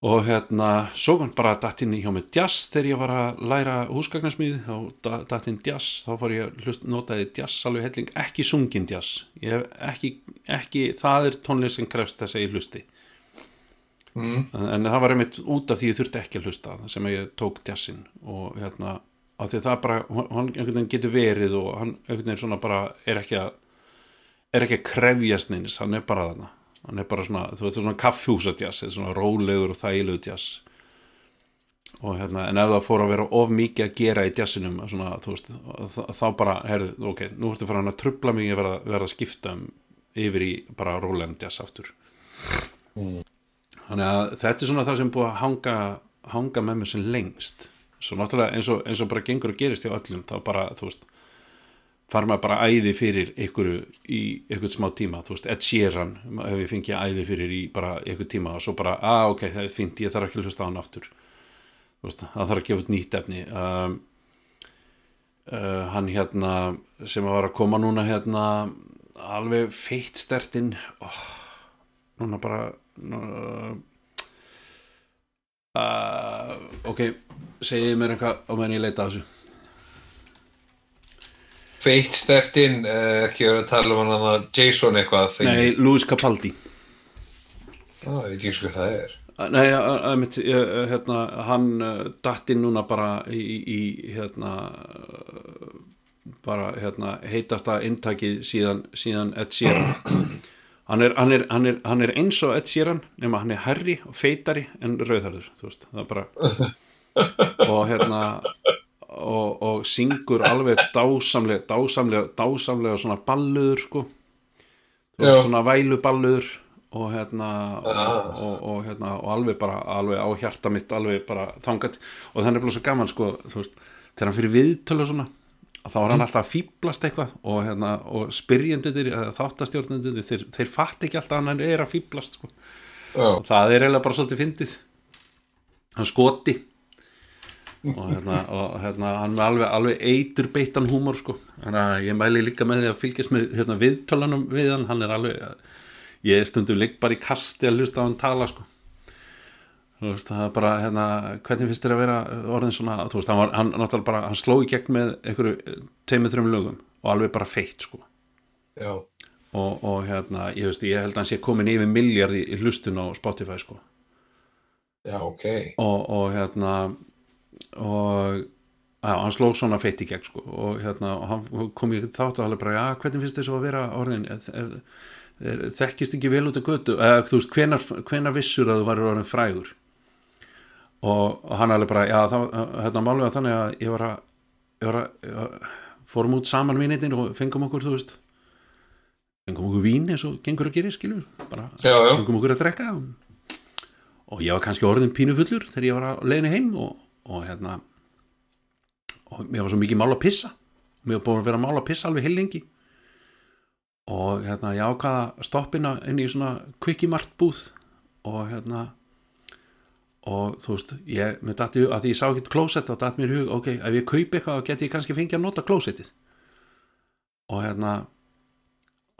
og hérna, svo kom bara datt inn í hjá mig jazz þegar ég var að læra húsgagnasmíði, þá da- datt inn jazz þá fór ég að hlust, notaði jazz alveg helling, ekki sungin jazz ekki, ekki, það er tónlist sem krefst þess að ég hlusti. Mm. en það var einmitt út af því ég þurfti ekki að hlusta sem ég tók jazzin og hérna, af því að það bara hann einhvern veginn getur verið og hann einhvern veginn svona bara er ekki að er ekki að krefjast neins, hann er bara þarna hann er bara svona, þú veist svona þetta er svona rólegur og þægilegur jazz og hérna, en ef það fór að vera of mikið að gera í jazzinum svona, þú veist, þá, bara herðu, ok, nú ertu hann að trubla mig ég verða, verða að skipta um yfir í bara rólegan jazz aftur. Þannig að þetta er svona það sem búið að hanga, hanga með mér sem lengst. Svo náttúrulega eins og, eins og bara gengur að gerist hjá öllum þá bara, þú veist far maður bara æði fyrir ykkur í ykkur smá tíma, þú veist, Ed Sheeran ef ég fengi æði fyrir í bara ykkur tíma og svo bara, að ok, það er fínt, ég þarf ekki að hlusta á hann aftur. Þú veist, það þarf að gefa út nýtt efni. Um, uh, hann hérna sem var að koma núna hérna alveg feitt stertinn. Oh, núna bara uh, uh, ok segið mér eitthvað á meðan ég leita þessu Feitt stert inn, uh, ekki verið að tala um hann að Jason eitthvað Nei, Louis Capaldi. Á, ég ekki eins og það er. Nei, mitt, ég, hérna, hann datt inn núna bara í, í hérna bara hérna heitasta intakið síðan, síðan Ed Sheeran. Hann er, hann, er, hann, er, hann er eins og Ed Sheeran nema hann er herri og feitari en veist, það er bara og hérna og, og syngur alveg dásamlega dásamlega, dásamlega svona balluður sko. Þú veist, svona væluballuður og hérna og, og, og, hérna og alveg bara alveg á hjarta mitt alveg bara þangat og þannig er bara svo gaman sko þú veist, þegar hann fyrir viðtölu og svona þá er hann alltaf að fýblast eitthvað og, hérna, og spyrjendur, þáttastjórnendur þeir, þeir fatt ekki alltaf að hann er að fýblast sko. Já, og það er eiginlega bara svolítið fyndið. Hann skoti og hérna, og hérna hann er alveg, alveg eitur beittan húmor sko. þannig að ég mæli líka með því að fylgjast með hérna, viðtölanum við hann. Hann er alveg, ég stundum lík bara í kasti að hlusta á hann tala sko. þú veist, það er bara hérna, hvernig finnst þér að vera orðin svona þú veist, hann var, hann náttúrulega bara, hann sló í gegn með einhverju tveimur, þreim lögum og alveg bara feitt sko. Já, og, og hérna, ég veist, ég held að hann sé komin yfir miljardi í hlustun á Spotify sko. Já, ok. Og, og hérna og já, hann sló svona feitt í gegn sko. Og hérna, og hann kom í þátt og hann bara, já, hvernig finnst þess að vera orðin? Er, er, er, þekkist ekki vel út af götu? Eða þú veist, hvenar, hvenar vissur að þú varir orðin frægur? Og, og hann alveg bara, já, það, hérna málega þannig að ég var að, ég var að, ég var, fórum út saman vinnitin og fengum okkur, þú veist fengum okkur vín eins og gengur að gera skilur, bara Já, já. fengum okkur að drekka. Og, og ég var kannski orðin pínu fullur þegar ég var að leiðinu heim og, og hérna og mér var svo mikið mál að pissa. Mér var búin að vera að mála að pissa alveg heilengi og hérna ég ákvaða að stoppina inn í svona kvikkimart búð og hérna og þú veist, ég, mér dætti að því ég sá ekki klósett og dætti mér hug, ok, ef ég kaupi eitthvað geti ég kannski fengið að nota klósettið. Og hérna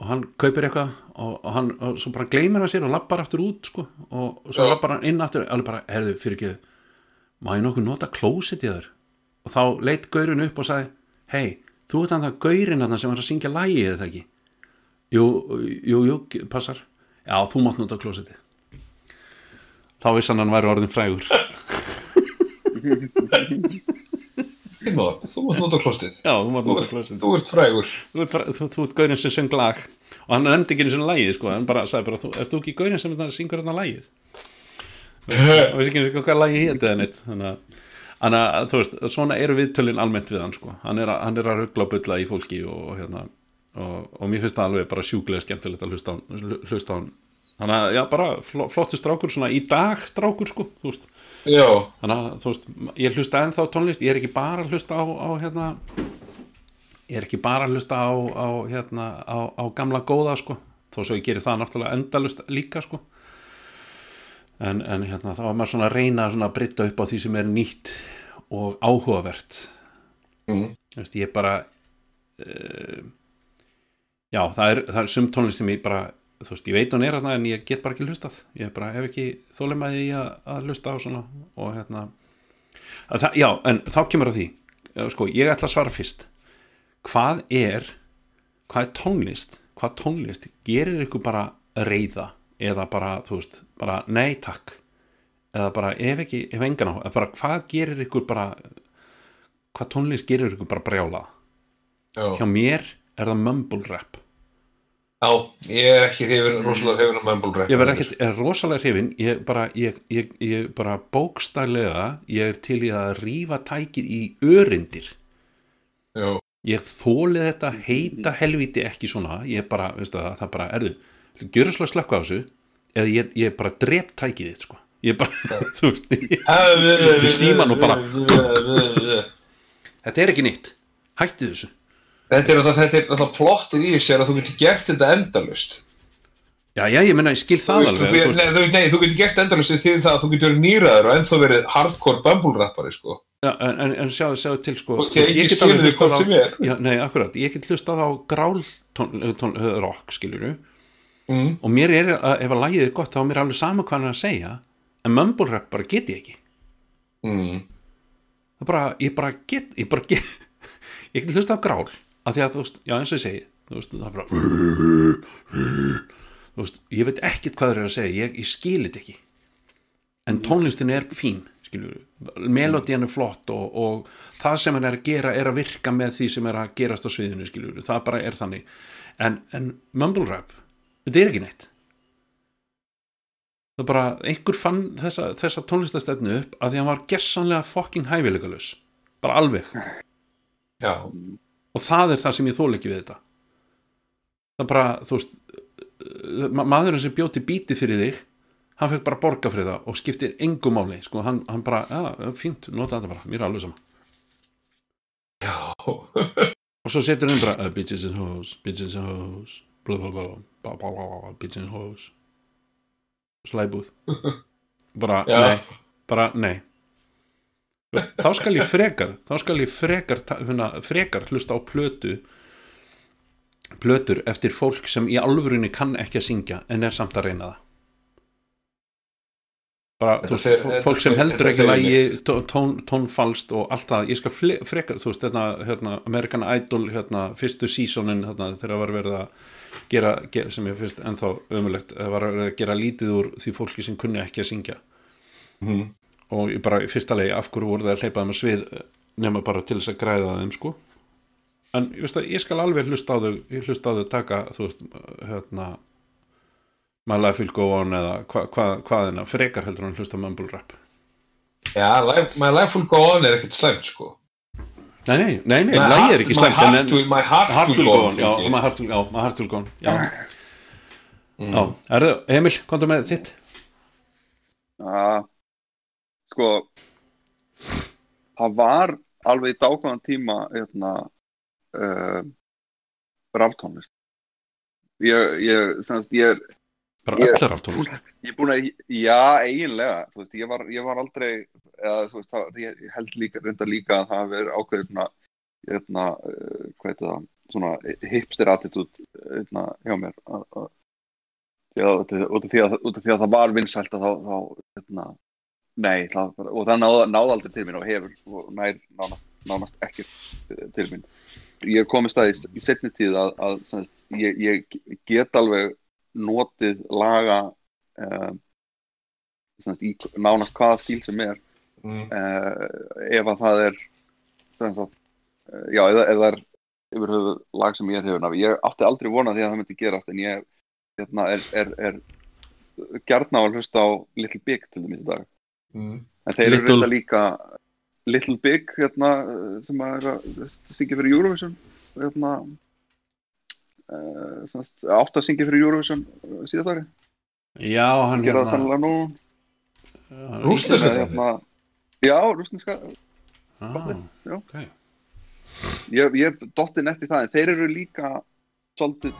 og hann kaupir eitthvað og, og hann, og svo bara gleymir hann sér og lappar aftur út sko, og, og svo Já. lappar hann inn aftur alveg bara, herðu, fyrir ekki má ég nokkuð nota klósettið þér? Og þá leitt gaurinn upp og sagði hei, þú ert hann það gaurinn hann sem var að syngja lægið eða ekki? Jú, jú, jú, passar. Já, þú mátt nota klósettið þá vissi hann að væri orðin frægur. Þú mátt nota klostið já, þú mátt nota klósettið þú ert frægur. Þú ert, bara- þú, þú ert gaurinn sem söng lag. Og hann nefndi ekki einu svona lagið sko, hann bara sagði bara, þú, ert þú ekki gaurinn sem þetta og veist ekki einu sinni hvað lagið hétt eða neitt þannig að, þú veist, svona eru viðtölin almennt við hann sko, hann er hann er að ruggla og bulla í fólki og, og hérna og, og mér finnst það alveg bara sjúklega skemmtilegt að hlusta á, hann- hlusta á hann. Þannig að, já, bara fl flottu strákur svona í dag strákur sko, þú veist. Já, þannig að þú veist, ég hlusta ennþá tónlist ég er ekki bara að hlusta á, á hérna ég er ekki bara að hlusta á, á hérna, á, á gamla góða sko, þó svo ég gerir það náttúrulega endalust líka sko en, en hérna þá var maður svona að reyna svona að breyta upp á því sem er nýtt og áhugavert. Mm. Þú veist, ég bara uh, já, það er, það er sum tónlist sem ég bara þú veist, ég veit hún er hérna en ég get bara ekki hlustað. Ég bara hef ekki þólemaði að, að hlusta á svona og hérna að það, já, en þá kemur að því Eh, sko, ég ætla að svara fyrst. Hvað er hvað er tónlist? Hvað tónlist gerir ykkur bara reyða eða bara, þú veist, bara nei takk. Eða bara ef ekki, ef engan á eða bara hvað gerir ykkur bara hvað tónlist gerir ykkur bara brjála? Hjá Já, mér er það mumble rap. Já ég er ekki hrifin, rosalega hrifin á Mumble Rap. Ég verð ekkert er rosalega hrifin ég bara, ég, ég, ég bara bókstælega ég er til í að rífa tækið í örindir Já, ég þólið þetta heita helviti ekki svona. Ég bara, veistu það, það bara erðu gjörðu slá slökku á þessu? Eða ég, ég bara drep tækið þitt sko. Ég bara, þú veist Til síman og bara- þetta er ekki nýtt. Hætti þessu. Þetta er alltaf, plottið í þessu að þú getur gert þetta endalust já, já, ég menna, ég skil það alveg þú nei, þú, veist, nei, þú getur gert endalust því það að þú getur nýraður og ennþá verið hardcore Bumble rappari sko. En, en, en sjáðu, sjáðu til sko. Ég get hlustað á- sem er. Mm. og mér er, ef að lægið er gott þá er mér alveg sama hvað hann er að segja en mumble rap bara get ég ekki. Mm. það bara, ég bara get ég bara get, ég get hlustað á grál af því að þú veist, já eins og ég segi þú veist, það er bara þú veist, ég veit ekkert hvað þeir eru að segja ég, ég skil þetta ekki. En tónlistin er fín melodían er flott og, og það sem hann er að gera er að virka með því sem er að gerast á sviðinu skilur, það bara er þannig. En, en mumble rap, þetta er ekki neitt. Það er bara, einhver fann þessa, þessa tónlistastefnu upp að því hann var gessanlega fucking hæfileikalus bara alveg. Já, og það er það sem ég þól ekki við þetta. Það er bara, þú veist ma maðurinn sem bjóti bíti fyrir þig hann fekk bara borga fyrir það og skiptir engu máli, sko, hann, hann bara já, fínt, nota þetta bara, mér er alveg sama. Og svo setur hann bara uh, bitches and hoes, bitches and hoes hoes slæbúð bara, Já. nei, bara, nei þá skal ég frekar þá skal ég frekar, frekar hlusta á plötu plötur eftir fólk sem í alvörunni kann ekki að syngja en er samt að reyna það bara, Þetta þú veist, þetta fólk sem heldur þetta ekki lægi tó- tón, tónfalst og allt það, ég skal frekar þú veist, hérna, hérna, American Idol hérna, fyrstu seasonin, hérna, þegar var verið að gera, gera sem ég finnst ennþá ömulegt, var að gera lítið úr því fólki sem kunni ekki að syngja. Mhm. og ég bara í fyrsta legi af hverju voru það að hleypa þeim að svið nema bara til þess að græða þeim sko? En ég, veist að, ég skal alveg hlusta á þau hlusta á þau taka þú veist, hérna My Life Will Go On eða hva, hva, hvað það, frekar heldur hann hlusta Mumble Rap. Já, life, My Life Will Go On er ekkert slæmt sko nei, nei, nei, nei heart- er ekki my slæmt My Heart, Will Go On já. My Heart Will, já, my heart will Go On já, Mm. já, Emil, komdu með þitt að sko það var alveg í dákvæðan tíma hérna uh, raftónlist ég, ég, semst, ég er bara Ég- allar af tónlist ég er búin að, já, eiginlega þú veist, ég var, ég var aldrei eða, þú veist, það, ég held líka, reynda líka að það verið ákveðið svona hérna, uh, hvað heitir það svona hipster attitude hérna, hjá mér. Að, að, að, út af því að, út af því að það var vinsælt að þá, þá hérna, nei, það, og það náði, náði aldrei til mín og hefur og nær nánast, nánast ekki til mín. Ég komist að í, í setni tíð að, að sagt, ég, ég get alveg notið laga sagt, í nánast hvaða stíl sem er Mm. uh, ef að það er sem sagt, uh, já, ef það er yfir höfu lag sem ég er hefur ég átti aldrei vona því að það myndi gerast en ég hérna, er, er, er gjarn á að hlusta á Little Big til dæmis í dag. Mm. en þeir eru Little- reynda líka Little Big hérna, uh, sem að er að syngja fyrir Eurovision hérna uh, átt að syngja fyrir Eurovision síðast ári, já, hann gera það hérna já, rúsneska ah, já. ok. Ég, ég dotti nett í það en þeir eru líka svolítið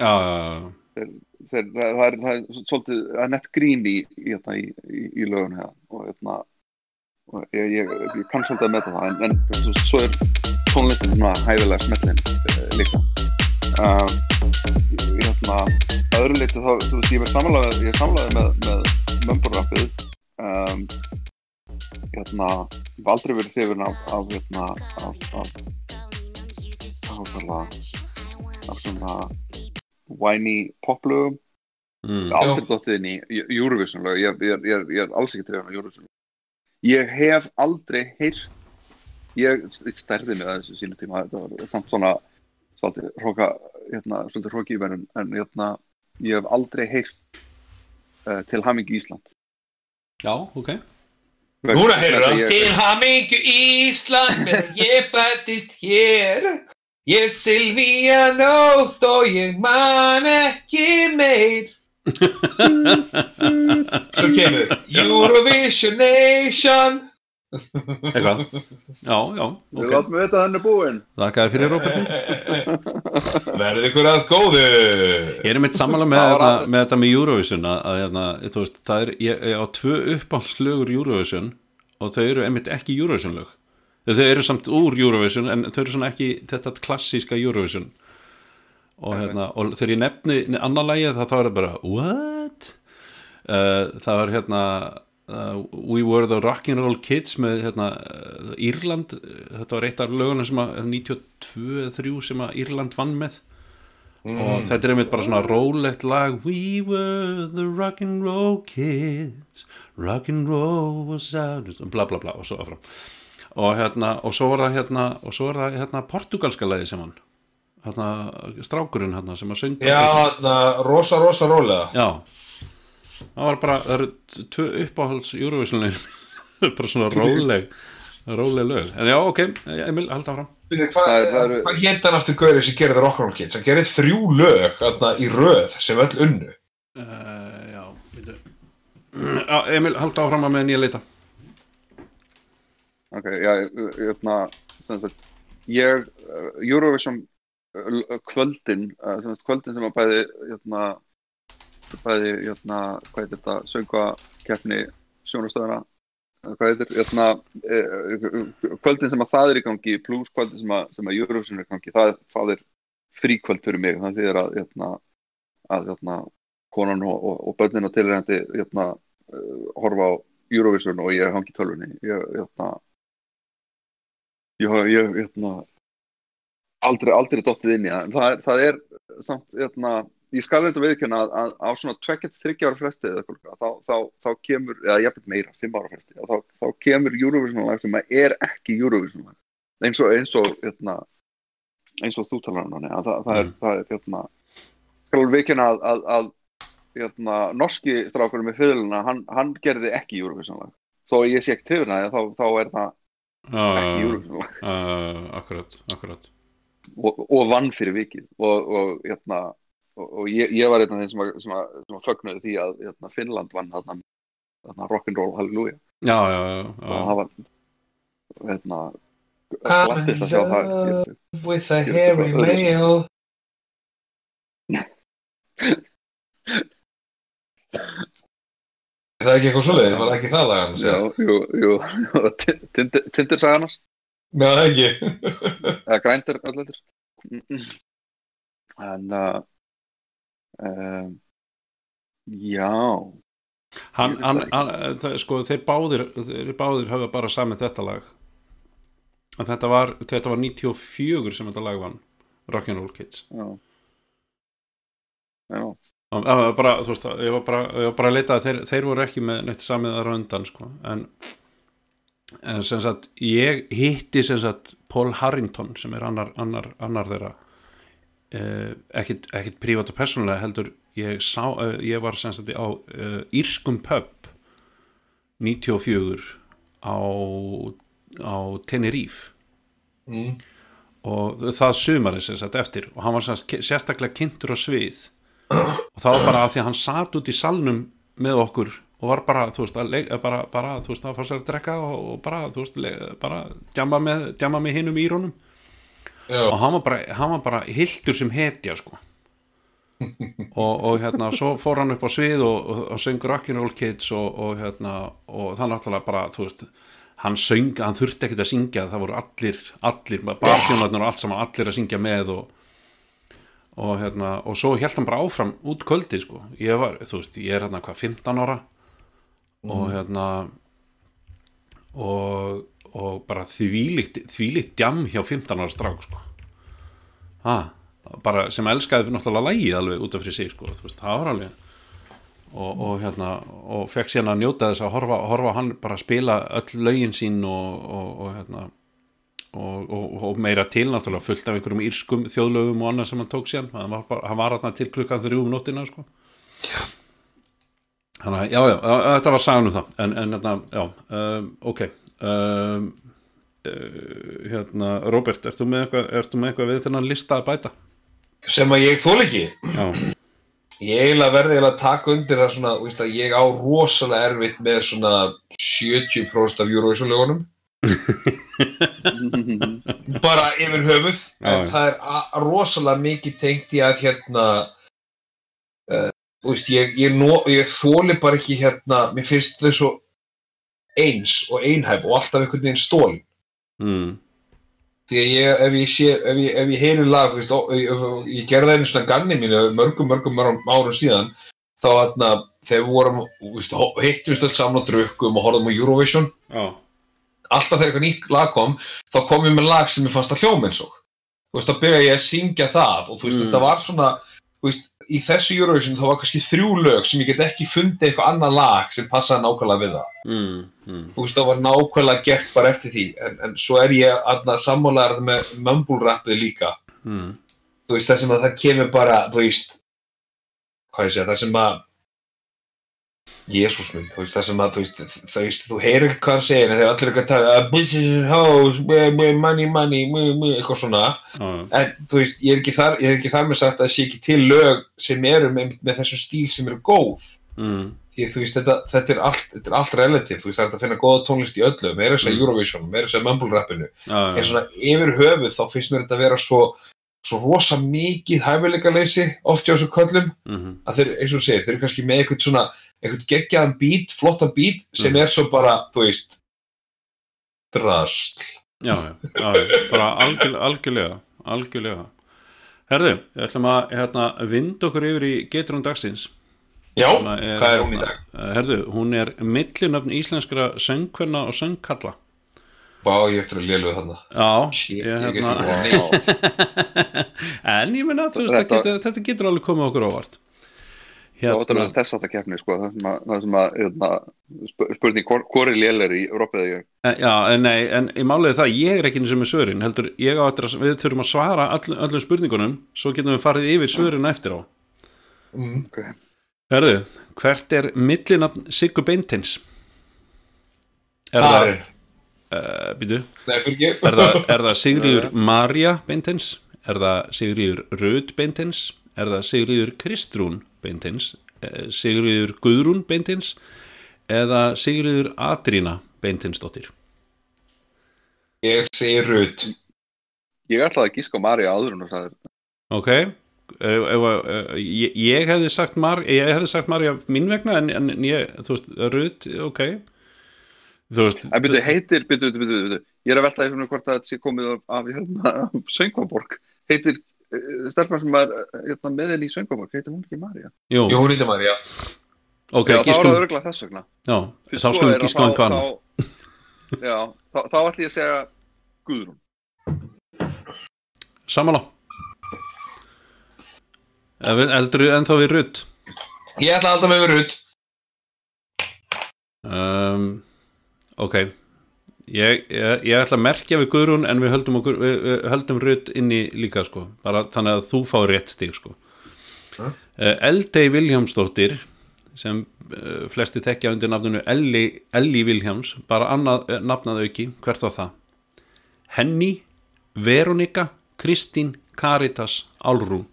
já, já, já, þeir, það, það, er, það er svolítið það er nett grín í, í, í, í, lögun og, hérna, og ég, ég, ég kann svolítið að meta það en, en veist, svo er tónlistin svona hæfilega smetlin uh, líka. Um, hérna, öðru leiti þá, þú veist, ég er er samlaði með, með mömburrappið um, hérna, ég hef aldrei verið hrifin af, af hérna, af, af, af, af, af svona whiny poplögum. Mm. aldrei dottið inn í Eurovision lög. Ég, ég, ég, ég er alls ekki trefn á Eurovision lög. Ég hef aldrei heyrt ég stærði mig að þessu sínu tíma. Þetta var samt svona svolítið hróka hérna, svolítið hróki í verðin en hérna, ég hef aldrei heyrt uh, til hamingi Ísland Já, ok. Núna heyrðu það Til hamingju Ísland meðan ég fættist hér. Ég Silvíja nótt og ég man ekki meir. Svo kemur Eurovision Nation Eitthvað? Já, já, Við ok. látum við vita að hann er búinn. Þakkaði fyrir Róbertin Verði ykkur að góðu. Ég er mitt sammála með, þetta, aðeins. með þetta með Eurovision að, að hérna, þú veist, það er, ég, ég á tvö uppáhaldslögur Eurovision og þau eru einmitt ekki Eurovision lög. Þau eru samt úr Eurovision en þau eru svona ekki þetta klassíska Eurovision. Og, hérna, og þegar ég nefni annar lagið þá þá er það bara what? Uh, það var hérna uh, We Were the Rock'n'Roll Kids með hérna, uh, Írland. Þetta var eitt af lögunum sem að 92-3 sem að Írland vann með. Og þetta er einmitt bara svona rólegt lag. We were the rock'n'roll kids. Rock'n'roll was out. Bla bla bla og svo áfram. Og hérna og svo var það hérna og svo var það hérna portugalska lagi sem hann hérna strákurinn hérna sem að sönda Já, það rosa, rosa rólega. Já það var bara, það eru tvö uppáhalds Eurovision-legin bara svona róleg róleg lög, en já ok Emil, halda áfram. Hvað Það það eru- hva hétt hann aftur gaurið sem gerði Rock'n'Roll Kids? Hann gerði þrjú lög þarna, í röð sem öll unnu. uh, já, veitu já, Emil, halda áfram að meðan ég leita. Ok, já, hérna, sem sagt, ég, uh, Eurovision uh, kvöldin, uh, sem sagt, kvöldin sem að bæði, hérna, bæði, hérna, hvað heitir þetta, söngvakeppni sjónastöðuna, uh, hvað heitir, hérna, uh, kvöldin sem að það er í gangi, pluss kvöldin sem að, sem að Eurovision er í gangi, það, það er fríkvöld fyrir mig, það þýðir að, hérna, að, hérna, konan og, og, og börnin og tilræðandi, hérna, uh, horfa á Eurovision og ég hangi tölvunni, ég, hérna, ég, ég, aldrei, aldrei dottið inn í það. Það er, það er samt, hérna ég skal reynda viðkjöna að, að á svona 23 ára fresti eða eitthvað, þá, þá, þá kemur, eða jafnveg meira, 5 ára fresti þá, þá kemur Eurovision lag sem er ekki Eurovision lag eins og, eins og, hérna eins og þú talar um hann, að það, það er, Mm. það er, hérna skal viðkjöna að, að, að hérna, norski strákurinn með fyrirluna, hann, hann gerði ekki Eurovision lag þó ég sé ekki trefina þá, þá er það ekki uh, Eurovision lag uh, akkurat, akkurat. Og, og vann fyrir vikið og, og, hérna, og, og ég, ég var einn af þeim sem, að, sem, að, sem að fögnuði því að hérna, Finnland vann þarna, þarna rock'n'roll halleluja já, já, já, og já. það var hérna I'm glattist að sjá það in With a Ég- hairy male. Er það ekki eitthvað svoleiðið? Var það ekki það lag hans? já, jú, jú, Tinder sagði annars Nei, það ekki. eða grændir allir en uh, um, já. Hann, hann, hann, það, sko, þeir báðir þeir báðir hafa bara samið þetta lag. En þetta var, þetta var 94 sem þetta lag vann Rock'n'Roll Kids. Já. Já. Var bara, þú veist, ég var bara, ég var bara að leita að þeir, þeir voru ekki með neitt samið á undan, sko. En, en sem sagt, ég hitti sem sagt Paul Harrington sem er annar, annar, annar þeirra eh, ekkit, ekkit prívat og persónulega heldur ég sá, eh, ég var sagt á eh, Írskum pub 94 á á Tenerife. Mm. og það sumari sagt eftir. Og hann var sagt sérstaklega kynntur á svið. Og það var bara að því að hann satt út í salnum með okkur og var bara, þú veist, að leik, bara, bara, þú veist, að fá sér að drekka og, og bara, þú veist, le, bara djama með, með hinum írónum Já. og hann var bara, hann var bara hildur sem hetja, sko. Og, og hérna, svo fór hann upp á svið og, og, og söng Rock'n'Roll Kids og, og hérna, og það náttúrulega bara, þú veist hann söng, hann þurfti ekkert að syngja það voru allir, allir, barþjónarnir og allt saman, allir að syngja með og og hérna, og svo held hann bara áfram út kvöldi, sko, ég var þú veist, ég er hérna hvað, 15 ára og hérna og, og bara þvílíkt þvílíkt djam hjá 15 ára strák, sko. Ha, bara sem elskaði náttúrulega lægið alveg út af fyrir sig, sko, veist, það var alveg og, og hérna og fekk síðan að njóta þess að horfa, horfa hann bara spila öll lögin sín og, og, og hérna og, meira til náttúrulega fullt af einhverjum írskum þjóðlögum og annað sem hann tók síðan. Hann var, bara, hann var hérna til klukkan þrjú um nóttina sko. þannig að já, já, þetta var sagan um það. En, en hérna, já, um, ok um, uh, hérna, Robert, ertu með eitthvað, eitthvað við þennan lista að bæta? sem að ég þól ekki. Já, ég eiginlega verði eiginlega að taka undir það svona, veist að ég á rosalega erfitt með svona 70% af Eurovision lögunum bara yfir höfuð. Já, en það er rosalega mikið tengt í að hérna uh, veist, ég, ég, ég þóli bara ekki hérna, mér finnst þau svo eins og einhæf og alltaf einhvern veginn stól mm, því að ég, ef ég sé, ef ég, ef ég heyri lag, veist, ó, ég, ég gerði það einu svona ganni mínu mörgum, mörgum, mörgum árum síðan þá þarna, þegar við vorum veist, hittumst öll saman á drukkum og horfðum á Eurovision. Já, alltaf þegar eitthvað nýtt lag kom þá kom ég með lag sem ég fannst að hljóma eins og. Þú veist, þá byrja ég að syngja það og þú veist, Mm. þetta var svona þú veist, í þessu Eurovision þá var kannski þrjú lög sem ég get ekki fundið eitthvað annað lag sem passaði nákvæmlega við það. Mm, mm, veist, það var nákvæmlega gert bara eftir því. En, en svo er ég að sammálaðar með mumble rappið líka. Mm, þú veist, það sem að það kemur bara þú veist, hvað ég segja, það sem að Jésús minn, þú veist, það sem að þú veist, þú þú heyrir ekki hvað hann segir en þeir allir eitthvað að tala uh, hoes, me- me- money, money, eitthvað svona. Já, en þú veist, ég er ekki þar, ég er ekki þar með sagt að það sé ekki til lög sem eru með, með þessum stíl sem eru góð. Mm, því þú veist, þetta, þetta, er allt, þetta er allt relativ, þú veist, það er að finna góða tónlist í öllu, meira þess að Mm. Eurovision, meira þess að mumble rappinu já, en svona yfir höfuð þá finnst mér þetta að vera svo svo rosa mikið hæfileikaleysi oft hjá þessu köllum mhm, að þeir, eins og segir, þeir eru kannski með eitthvað svona eitthvað geggjaðan bít, flottan bít sem Mhm. er svo bara, þú veist drasl já, já, já, bara algjör, algjörlega, algjörlega. Herðu, við ætlum að hérna, vind okkur yfir í geturinn dagsins. Já, að hvað er hún í dag? eh, Herðu, hún er millinöfn íslenskra söngkvenna og söngkalla. Vá, ég eftir að léluga þarna Já, Shit, ég, ég hérna, en ég meina, þú veist, Þetta- þetta, getur, þetta getur alveg komið okkur ávart. Hérna, er þess að það keppni sko, það sem að, það sem að hérna, sp- spurning hvor, hvor er í Európa eða ég Eh, Já, en nei, en í er það, ég er ekki eins og með svörin, heldur, ég á eftir að við þurfum að svara all, öllum spurningunum, svo getum við farið yfir svörin eftir á. mm. okay. Herðu, hvert er millinafn Siggu Beintins? Er Það það, er uh, býtu, er það, er það Sigríður Marja Beintins? Er það Sigríður Röð Beintins? Er það Sigríður Kristrún Beintins? Eh, Sigríður Guðrún Beintins? Eða Sigríður Adrína Beintinsdóttir? Ég segi Rut Ég ætlaði að gíska Marja áður en þú sagðir Ok ég, ég hefði sagt Mar, ég hefði sagt Marja mín vegna en, en ég, þú veist, Rut, ok. Þú veist En byrju, heitir, byrju, byrju, byrju, byrju Ég er að velta veginn hvort að þetta sé komið af, af hérna, Söngvaborg. Heitir, uh, stelpan sem er uh, hérna, með henni í Söngvaborg Heitir hún ekki Marja? Jú, hún heitir Marja ok, Já, þá er gískum það örgulega þess vegna. Já, þá skulum að gískum þá- hvað annað þá- Já, þá, þá ætlum ég að segja Guðrún. Samanlá Eldur ennþá við Rut Ég ætla halda með Rut um, Ok. Ég, ég, ég ætla að merkja við Guðrún en við höldum, okkur, við, við höldum Rut inni líka sko, bara þannig að þú fá rétt stig sko. Ha? uh, Eldey Viljámsdóttir sem uh, flesti þekkja undir nafninu Elli, Elli Viljáms bara annað uh, nafnað auki, hvert var það? Henny, Veronika Kristín, Karitas Álrún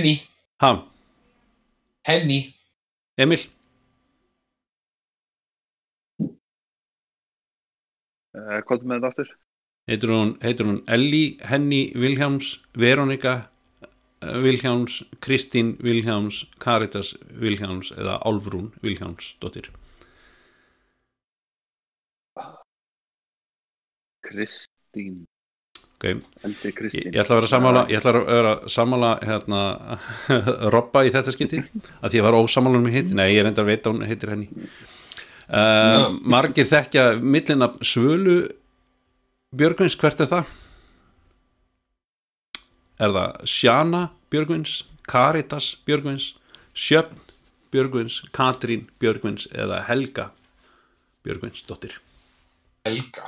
Henny, Ha, Henny. Emil? uh, Hvað er með þetta aftur? heitir hún, heitir hún Elli Henny Viljáms Veronika eh, Viljáms Kristín Viljáms Karitas Viljáms eða Álfrún Viljáms dóttir. Kristín ok. Endi Ég, ég ætla að vera sammála ég ætla að vera sammála hérna, Robba í þetta skipti að því að var ósammála um hitt nei, ég reyndar að veita hún heitir henni. Uh, margir þekkja millina Svölu Björgvins, hvert er það? Er það Sjana Björgvins, Karitas Björgvins, Sjöfn Björgvins, Katrín Björgvins eða Helga Björgvins dóttir Helga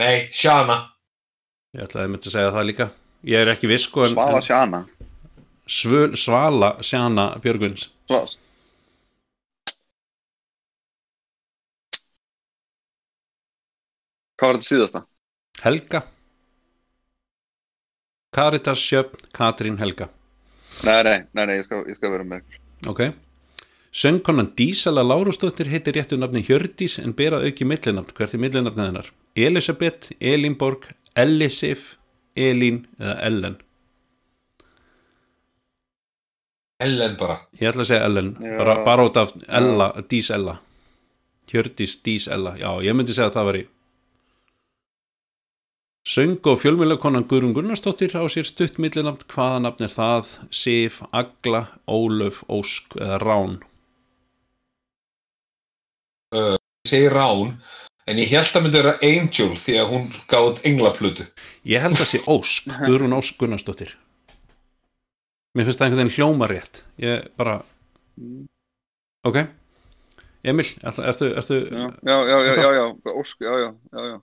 Nei, Sjana ég ætlaði með að segja það líka. Ég er ekki viss sko en, Svala en Sjana Svöl, Svala Sjana Björgvins. Svala Hvað var þetta síðasta? Helga. Karitas Sjöfn, Katrín Helga. Nei, nei, nei, nei ég, skal, ég skal vera með ok Söngkonan Dísala Lárusdóttir heitir réttu nafni Hjördís en bera auki millinafn. Hvert er millinafnið hennar? Elisabeth, Elinborg, Elisif Elín eða Ellen? Ellen bara. Ég ætla að segja Ellen, Já. bara, bara út af Ella, Dís Ella Hjördís Dís Ella, já ég myndi segja að það var í Söng og fjölmjölakonan Guðrún Gunnarsdóttir á sér stutt millinafn, hvaða nafn er það? Sif, Agla, Ólöf, Ósk eða Rán? Ég segi Rán En ég held að myndi vera Angel því að hún gátt englaplutu Ég held að sé Ósk, Guðrún Ósk Gunnarsdóttir. Mér finnst það einhvern veginn hljóma rétt. Ég bara Ok. Emil, ertu, ertu, ertu Já, já, já, já, já, já, ósk, já, já, já, já.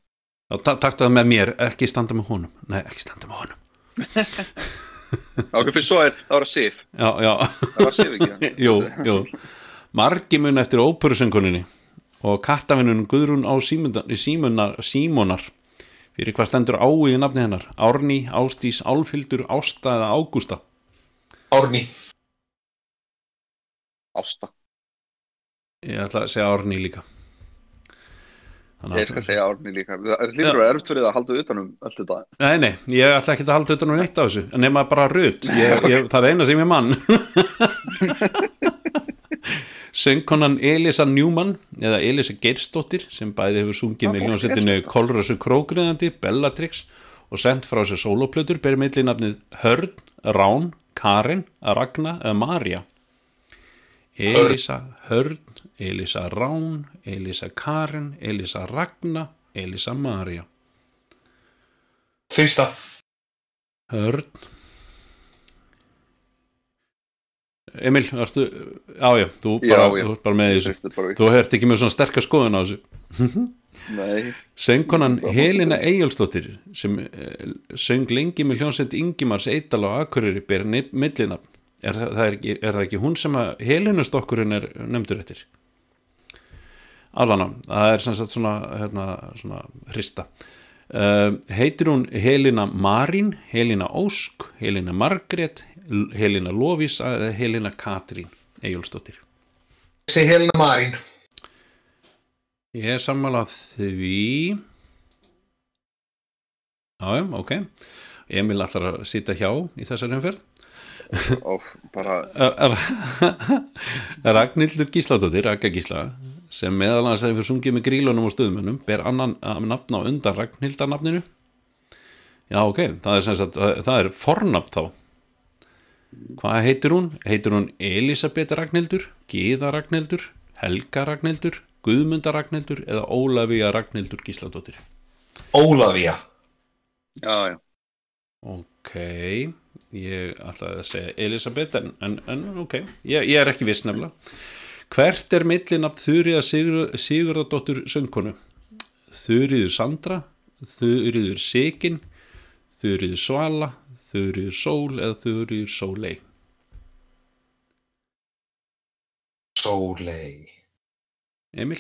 Ta taktu það með mér, ekki standa með honum. Nei, ekki standa með honum. Ok, fyrir svo er, það var að Sif. Já, já, Það var Sif ekki jú, jú. Margi mun eftir óperusönguninni og kattavinnunum Guðrún á símunar, símunar, símonar. Fyrir hvað stendur á í nafni hennar? Árný, Ástís, Álfhildur, Ásta eða Ágústa? Árni Ásta. Ég ætla að segja Árný líka. Þannig Ég skal segja Árni líka. Það er líka erfitt fyrir að halda utanum allt þetta. Nei, nei, ég ætla ekki að halda utan um neitt af þessu en nema bara rutt, ég, ég, það er eina sem ég mann Söngkonan Elisa Newman eða Elisa Geirsdóttir sem bæði hefur sungið með hljónsettinu Kolrössu Krókriðandi, Bellatrix og sendt frá sér sóloplötur ber millinafnið Hörn, Rán, Karin, Ragna eða Marja Elisa Hörn, Elisa Rán, Elisa Karin, Elisa Ragna, Elisa Marja Fyrsta. Hörn Emil, ertu Já, já, þú Já, bara, já. þú ert bara með þessu. Þú hert ekki með svona sterkar skoðun á þessu. Nei, Söngkonan Helena Eyjálsdóttir sem eh, söng lengi með hljónsett Ingimars Eidal á Akureyri ber millinafn. Er, er, er það ekki hún sem að Helenustokkurinn er nefndur eftir? Allana, það er sem sagt svona, hérna, svona hrista. Uh, heitir hún Helena Marín Helena Ósk, Helena Margrét L- Helena Lofísa eða Helena Katrín Eyjálsdóttir Ég segi Helena Marín. Ég er sammálað því. Já, já, ok. Emil ætlar að sitja hjá í þessari umferð. Og bara Ragnhildur Gísladóttir, Ragga Gísla sem meðal annars hefur sungið með grílunum og stöðumönnum ber annan að nafna á undan Ragnhildarnafninu. Já, ok, það er sagt það er fornafn þá Hvað heitir hún? Heitir hún Elisabeth Ragnhildur, Gíða Ragnhildur Helga Ragnhildur, Guðmunda Ragnhildur eða Ólafía Ragnhildur Gísladóttir Ólafía Já, já Ok, ég ætlaði að segja Elisabeth en, en, en ok, ég, ég er ekki viss nefnilega. Hvert er millinafn Þurriða Sigur, Sigurðardóttur söngkonu? Þurriður Sandra, Þurriður Sigin, Þurriður Svala, Þurriður Sól eða Þurriður Sólei? Sólei Emil?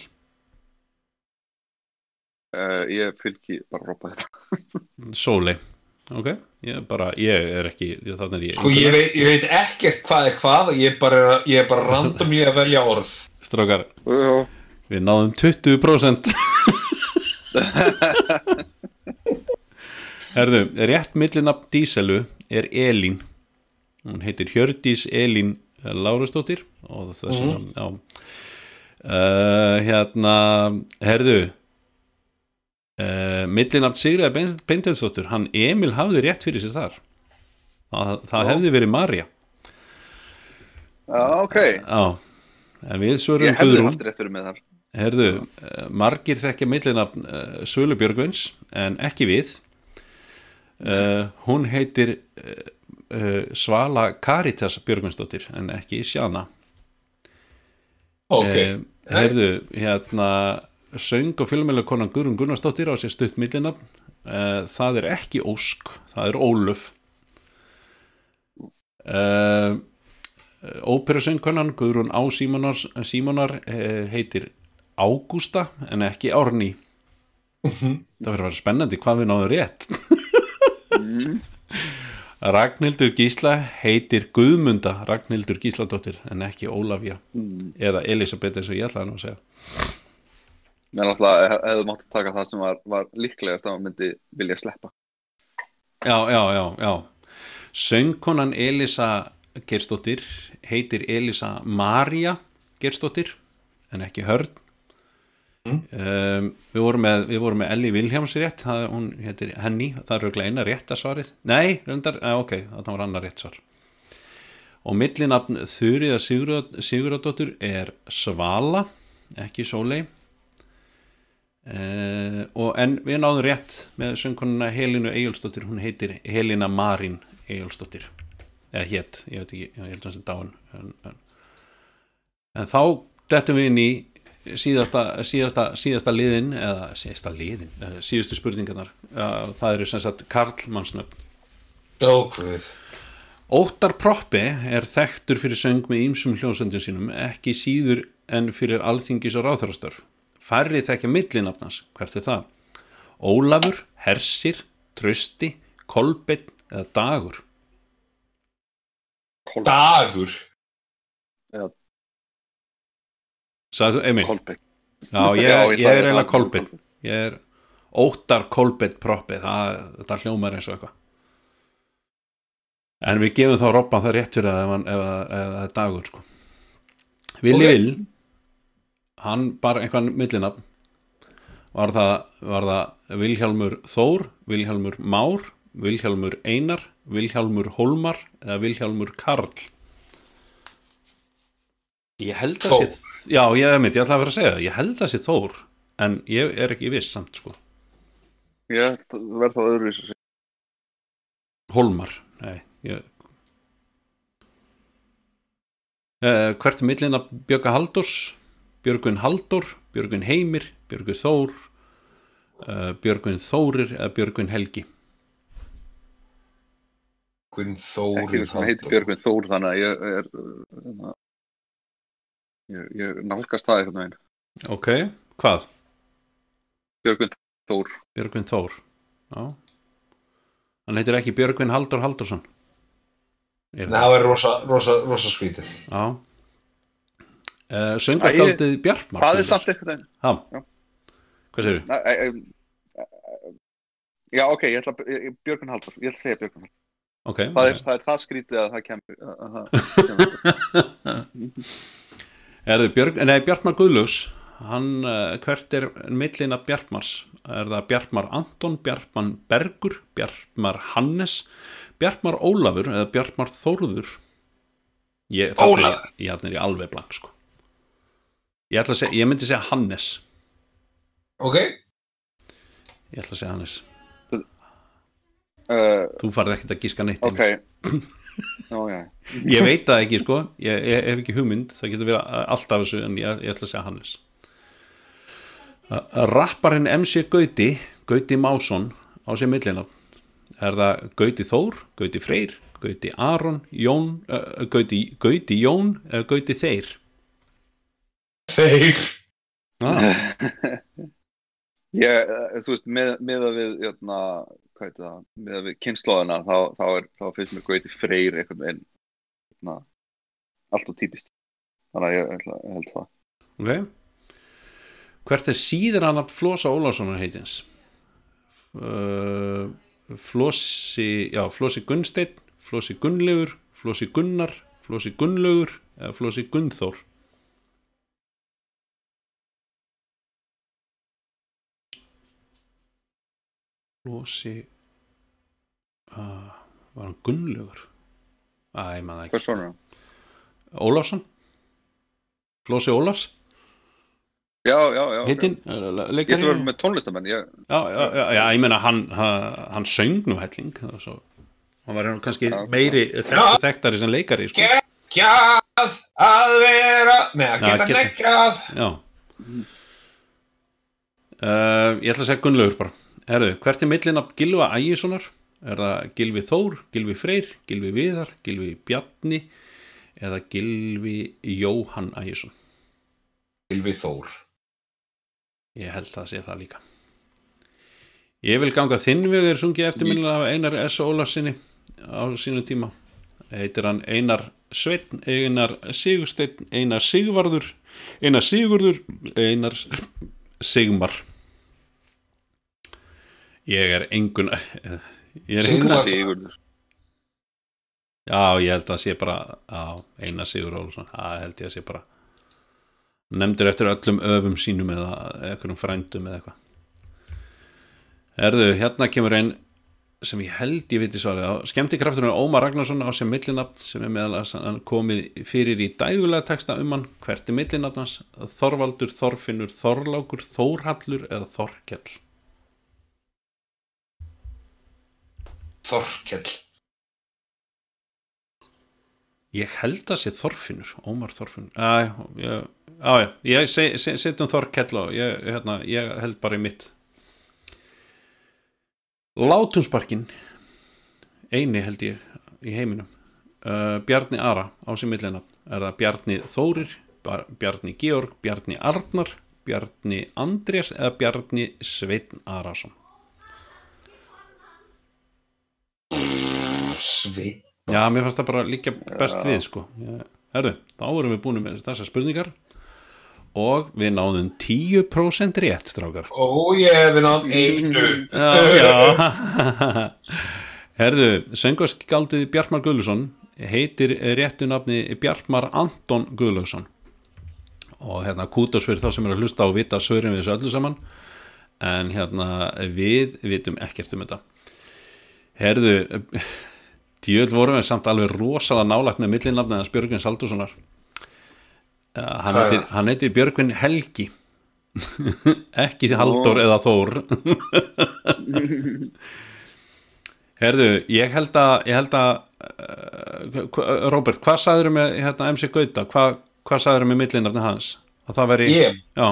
uh, Ég fylgi bara rópa þetta Sólei. Ok, ég, bara, ég er ekki, þannig er ég. Sko ég veit, ég veit ekkert hvað er hvað Ég er bara, ég er bara randomly að velja orð Strákar, Já, við náðum 20% Herðu, rétt millinafn Díselu er Elín. Hún heitir Hjördís Elín Lárusdóttir. Og þess vegna, já. Uh, hérna, herðu. Uh, millinafn Sigriða Beinteðsdóttur hann Emil hafði rétt fyrir sér þar. Það, það hefði verið Marja Já, ok. já, en við svörum Ég hefði Guðrún. haft rétt fyrir mig þar. Herðu, eh, margir þekkja millinafn uh, Sölu Björgvins en ekki við uh, hún heitir uh, uh, Svala Caritas Björgvinsdóttir en ekki Sjana. Ok, Eh, Herðu, hérna söng og fjölmjölu konan Guðrún Gunnarsdóttir á sér stutt millinafn. Uh, það er ekki Ósk, það er Óluf uh, Óperusöngkonan Guðrún Á Símonar, Símonar uh, heitir Ágústa en ekki Árný. Það verður að vera spennandi hvað við náðum rétt Ragnhildur Gísla heitir Guðmunda Ragnhildur Gísladóttir en ekki Ólafja eða Elisabeth eins og ég ætlaði nú að segja Mér náttúrulega hef- hefði mátt að taka það sem var, var líklegast að maður myndi vilja sleppa. Já, já, já, já. Söngkonan Elisa Gerstóttir heitir Elisa Maria Gerstóttir en ekki Hörn. Um, við, vorum með, við vorum með Elli Vilhjáms rétt, það, hún heitir Henny, það er auðvitað eina rétta svarið. Nei, reyndar, eh, ok, það var annar rétt svar. Og millinafn Þuriða Sigurðardóttur er Svala, ekki Sólei. Uh, og en við náðum rétt með söngkonuna Helinu Egilsdóttir hún heitir Helina Marín Egilsdóttir eða hétt, ég veit ekki, ég held að það sé dáin en, en, en þá dettum við inn í síðasta, síðasta, síðasta liðin eða síðasta liðin, eða síðustu spurningarnar það eru sem sagt Karlmannsnöfn ákveð Óttar Proppi er þekktur fyrir söng með ýmsum hljósendjum sínum ekki síður en fyrir alþingis og ráþarastörf. Færri þekkja millinafnans, hvert er það? Ólafur, Hersir, Trösti, Kolbeinn eða Dagur? dagur Kolbeinn. já, ég, er það. Kolbeinn. Ég er Óttar Kolbeinn Proppi, það, hljómar eins og eitthvað. En við gefum þá Robban það rétt fyrir það ef, það er Dagur, sko. Vili Ok. Vil, hann bara einhvern millinafn var það, var það Vilhjálmur Þór, Vilhjálmur Már Vilhjálmur Einar Vilhjálmur Hólmar eða Vilhjálmur Karl ég held að sé já, ég veit, ég ætla að vera að segja það. Ég held að sé Þór, en ég er ekki viss samt sko, Ég verð þá öðruvísu. Hólmar nei, ég Uh, hvert er millina Björga Halldórs? Björgun Halldór, Björgun Heimir Björgun Þór uh, Björgun Þórir eða Björgun Helgi? Guðn Þór Ekki sem heitir Björgvin Þór þannig að ég er uh, hérna, ég, ég nálgast það einhvern veginn. ok, hvað? Björgvin Þór. Björgvin Þór já hann heitir ekki Björgvin Halldór Halldórsson Ég- Nei, það verður rosa, rosa, rosa skrítið já uh, söngarkáldið Bjartmar Það er samt einhvern veginn. ha. Já. hvað? Æ, æ, æ, æ, Já, ok, ég ætla að Björgvin Halldór. Ég ætla að segja Björgvin Halldór. ok, Það er það, er það skrítið að það kemur. Að, að, kemur. er þið Björg, nei, Bjartmar Guðlögs hann, uh, hvert er millina Bjartmars? Er það Bjartmar Anton, Bjartmar Bergur Bjartmar Hannes Bjartmar Ólafur eða Bjartmar Þórður? Ég, Ólafur. ég, ég er alveg blank sko. Ég, segja, ég myndi segja Hannes. Ok, ég ætla að segja Hannes uh, þú farið ekkert að gíska neitt ok. Emil. Já, já. ég veit það ekki sko. Ég, ég hef ekki hugmynd, það getur verið allt af þessu en ég, ég ætla að segja Hannes. Uh, rapparinn MC Gauti Gauti Másson á sér millina er það Gauti Þór Gauti Freyr, Gauti Aron Jón, uh, Gauti, Gauti Jón eða Gauti Þeir þeir ah, Ég, uh, þú veist, með, með að við, jötna, hvað með kynnslóðina, þá, þá, þá finnst mér Gauti Freyr einhvern veginn, jötna, allt og típist. Þannig að ég, ætla, ég held það. ok hvert er síður hann að Flosa Ólafssonar heitins uh, Flosi já, Flosi Gunnsteinn Flosi Gunnlegur, Flosi Gunnar Flosi Gunnlaugur eða Flosi Gunnþór Flosi uh, var hann Gunnlaugur Æ, ég maður ekki? Ólafsson Flosi Ólafs Já, já, já. ok. okay. Ég ætti að vera með tónlistamenn. Ég, já, já, já, já, ég meina hann, hann, hann söng nú helling svo, hann var nú kannski Já. meiri þekkt, þekktari sem leikari sko. Geggjað að vera Nei, að Já, geta geta- neggjað já uh, ég ætla að segja Gunnlaugur bara Herðu, hvert er millinafn Gilva Ægissonar? Er það Gilvi Þór, Gilvi Freyr Gilvi Viðar, Gilvi Bjarni eða Gilvi Jóhann Ægisson? Gylfi Þór. Ég held að sé það líka. Ég vil ganga þinn vegur sungið eftirminnilega af Einar S. Ólafsinni á sínu tíma. Heitir hann Einar Sveinn Einar Sigursteinn Einar Sigvarður Einar Sigurður Einar Sigmar Ég er engun ég er engun. Sigurður. Já, ég held að sé bara á, Einar Sigur Ólafsson. Það held ég að sé bara nefndir eftir öllum öfum sínum eða einhverjum frændum eða eitthvað. Erðu, hérna kemur einn sem ég held ég viti svarið á. Skemmtikrafturinn Ómar Ragnarsson á sem millinafn sem er meðal að komið fyrir í dægulega texta um hann. Hvert er millinafn hans? Þorvaldur, Þorfinnur, Þorlákur, Þórhallur eða Þorkell Þorkell. Ég held að sé Þorfinnur, Ómar Þorfinnur. Æ, já, ég se- se- setjum Þorkell og ég, hérna, ég held bara í mitt. Látumsparkin eini held ég í heiminum. Uh, Bjarni Ara á sem millina. Er það Bjarni Þórir Bjarni Georg, Bjarni Arnar Bjarni Andrés eða Bjarni Sveinn Arason Sveit Já, mér fannst það bara líka best við sko. Herru, þá erum við búin með þessar spurningar og við náðum 10% rétt, strákar. Ó, ég hef nátt einu Já, já. Herðu, söngarskaldið Bjartmar Guðlusson heitir réttu nafni Bjartmar Anton Guðlusson og hérna kútos fyrir þá sem eru að hlusta og vita svörin við þessu öllu saman en hérna við vitum ekkert um þetta Herðu djöld vorum við samt alveg rosalega nálagt með Björgvin Saldússonar uh, hann, Hvað er heitir, það? hann heitir Björgvin Helgi. Ekki Halldór eða Þór. Herðu, ég held að, ég held að uh, hva- Robert, hvað sagður með hérna, MC Gauta, hvað, hvað sagður með millinafni hans? Að það veri, já.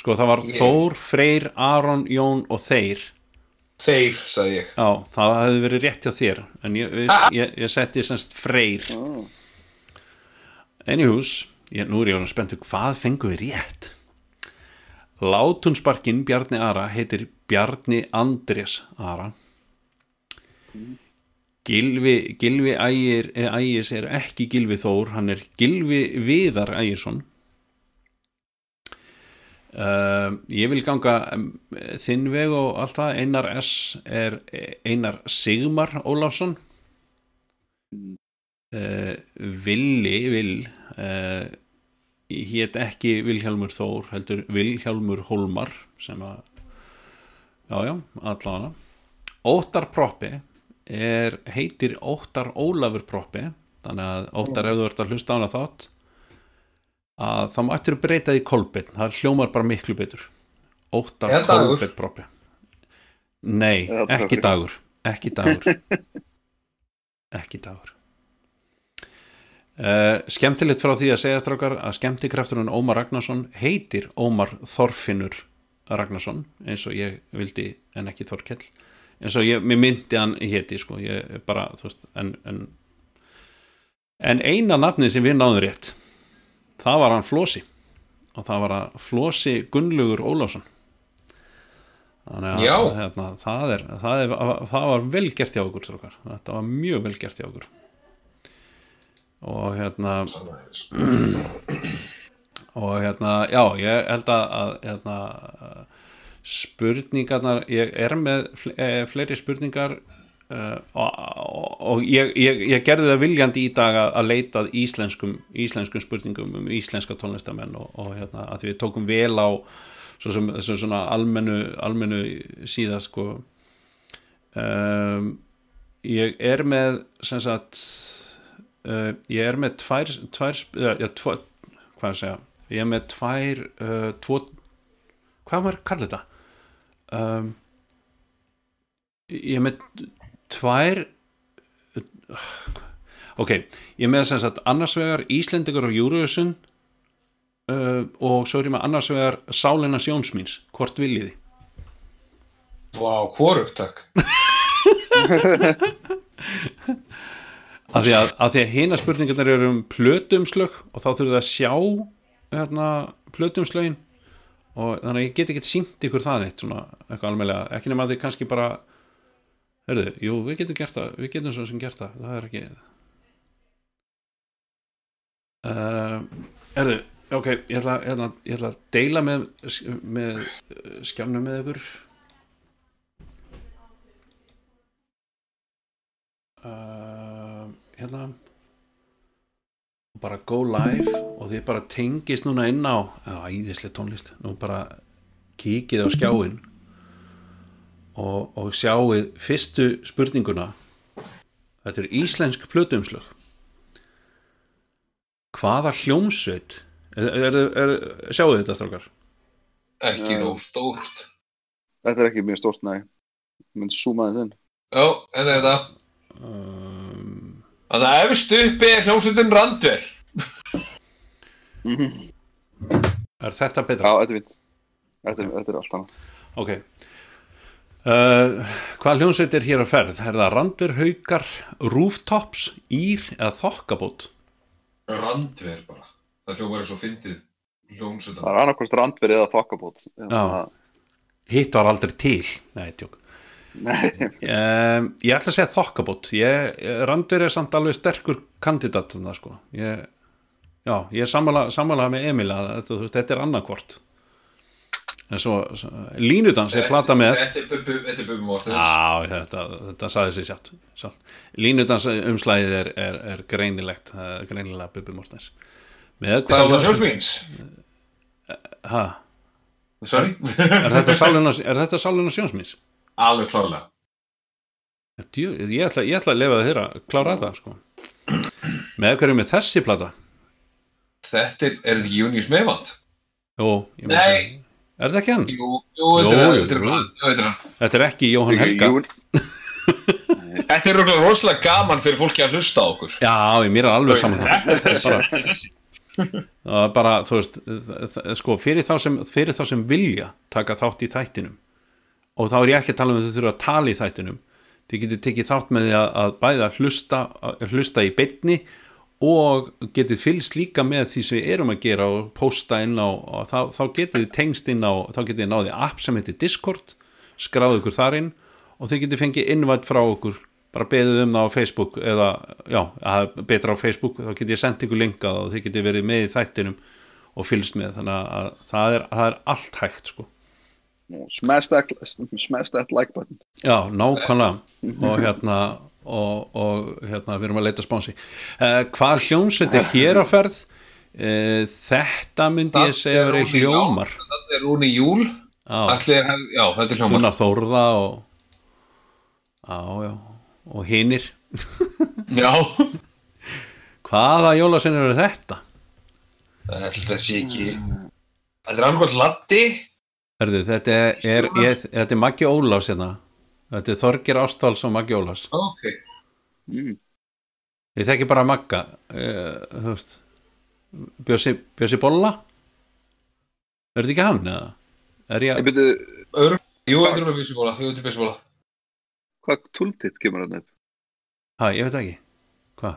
Sko, það var Ég- Þór, Freyr, Aron, Jón og Þeir þeir, sagði ég. Já, það hefði verið rétt hjá þér en ég, ég, ég, ég setti semst Freyr. Anyhús, ég, nú er ég alveg spenntu hvað fengum við rétt? Látunsparkin Bjarni Ara heitir Bjarni Andrés Ara. Gilvi, Gilvi Ægir, Ægis er ekki Gilvi Þór, hann er Gilvi Viðar Ægisson uh, Ég vil ganga þinn veg og allt það. Einar S er Einar Sigmar Ólafsson. Uh, Villi Vill uh, hét ekki Vilhjálmur Þór heldur Vilhjálmur Hólmar sem að já já, allavega. Óttar Proppi er, heitir Óttar Ólafur Proppi þannig að Óttar ef þú ert að hlusta á hana þátt að þá mættur breyta því Kolbeinn, það hljómar bara miklu betur. Óttar. Kolbeinn Proppi Nei, ekki Dagur. ekki dagur. Ekki dagur. Uh, skemmtilegt frá því að segja strákar að skemmtikrafturinn Ómar Ragnarsson heitir Ómar Þorfinnur Ragnarsson eins og ég vildi en ekki Þorkell. Eins og ég, mér myndi hann héti sko, ég bara, þú veist en, en, en eina nafnið sem við náðum rétt það var hann Flósi og það var að Flósi Gunnlaugur Ólásson þannig að hérna, það, er, það, er, það var vel gert hjá okkur strákar, þetta var mjög vel gert hjá okkur og hérna og hérna, já, ég held að, hérna, spurningarnar, ég er með eh, fleiri spurningar uh, og, og, ég, ég, ég gerði það viljandi í dag að, að leita íslenskum, íslenskum spurningum um íslenska tónlistamenn og, og hérna, að við tókum vel á svo sem, sem svona almennu, almennu síða sko. Um, ég er með sem sagt uh, ég er með tvær, tvær sp- já, tvo, hvað að segja ég er með tvær uh, tvo, hvað maður kallar þetta? Um, ég er með tvær ok, ég með sem sagt annars vegar Íslendingur og Júruðsson uh, og svo er ég með annars vegar Sálina Sjónsmíns, hvort viljiði Vá, hvorugt, takk. af því að, að, að hina spurningarnir eru um plötumslög og þá þurfum það að sjá hérna, plötumslögin og þannig að ég get ekki sínt ykkur það neitt svona ekki nema að þið kannski bara heyrðu, jú, við getum gert það. Við getum svo sem gert það, það er ekki uh, heyrðu, ok ég ætla, hérna, ég ætla að deila með, með skjánum með ykkur. Uh, hérna. Bara go live og þið bara tengist núna inn á æðislega tónlist, nú bara kíkið á skjáin og, og sjáið fyrstu spurninguna þetta er íslensk plötumslög hvaða hljómsveit er, er, er, sjáu þetta strákar Ekki Já. nóg stórt. Þetta er ekki mjög stórt, nei. Minn súma þess inn. Já, en þetta. um, Þannig að efst uppi er hljómsveitin Randver. er þetta Já, betra? þetta er. Þetta er, þetta er allt annað. ok uh, hvað hljómsveit er hér að ferð? er það Randur, Haukar, Rooftops Ír eða Þokkabót? Randver bara. Það hljómar er svo fyndið Það hljómsveitan. er annarkvort randverið eða þokkabót. Já. hitt var aldrei til nei, tjók Nei, um, ég ætla að segja þokkabót ég, Randur er samt alveg sterkur kandidat þarna sko ég, já, ég er sammála, sammála með Emil að þetta, þú veist, þetta er annarkvort en svo, Línudans er plata með Þetta er Bubbi- þetta þetta, þetta saði sér sjátt. Línudans umslæðið er, er, er greinilegt það greinilega með Sála hvað Sjósmíns. ha, Sorry. er þetta Sáluna er þetta Sáluna Sjónsmís? Alveg klárlega. Djú, ég, ætla, ég ætla að lefa þér að klára þetta sko. með hverju með þessi plata Þetta er, er ekki Június Mevand? Jú, ég meina Nei. Er þetta ekki hann? Jú, jú, þetta Jú, er ekki Jóhann Helga Þetta er rúglega rosalega gaman fyrir fólki að hlusta á okkur. já, ég mér er alveg saman það er Bara- þessi. það er bara, þú veist sko, fyrir, þá sem, fyrir þá sem vilja taka þátt í þættinum og þá er ég ekki að tala um að þau þurfa að tala í þættinum þið getið tekið þátt með því að, að bæða hlusta, hlusta í beinni og getið fylgst líka með því sem við erum að gera og posta inn á og þá, þá getið þið tengst inn á þá getið þið náðið app sem heitir Discord skráðu ykkur þar inn og þið getið fengið innvætt frá okkur. Bara beðið um það á Facebook eða, já, betra á Facebook þá getið ég sendt ykkur linkað og þið getið verið með í þættinum og fylgst með. Þannig að það er, það er allt hægt sko. Smash that, smash that like button. Já, nákvæmlega. Og hérna og, og hérna við erum að leita spónsi uh, hvað hljómsveit er hér á ferð uh, þetta myndi ég segja að vera hljómar Þetta er Rúni Júl. Allir, já, þetta er hljómar. Gunnar Þórða og og hinir Já. hvaða jólasinn eru þetta? Þetta sé ekki... Þetta er annað Latti. Herðu, þetta er, er, er Maggi Ólafs hérna þetta er Þorgir Ástvalds og Maggi Ólafs Ok. Mm. ég þekki bara Magga uh, þú veist Bjössi, Bjössi Bolla er þetta ekki hann eða? er ég Ég byrju, Öðru. Jú, þetta er. Jú, þetta er bjössibóla. hvað tooltip kemur hann upp? ha, ég veit ekki hvað?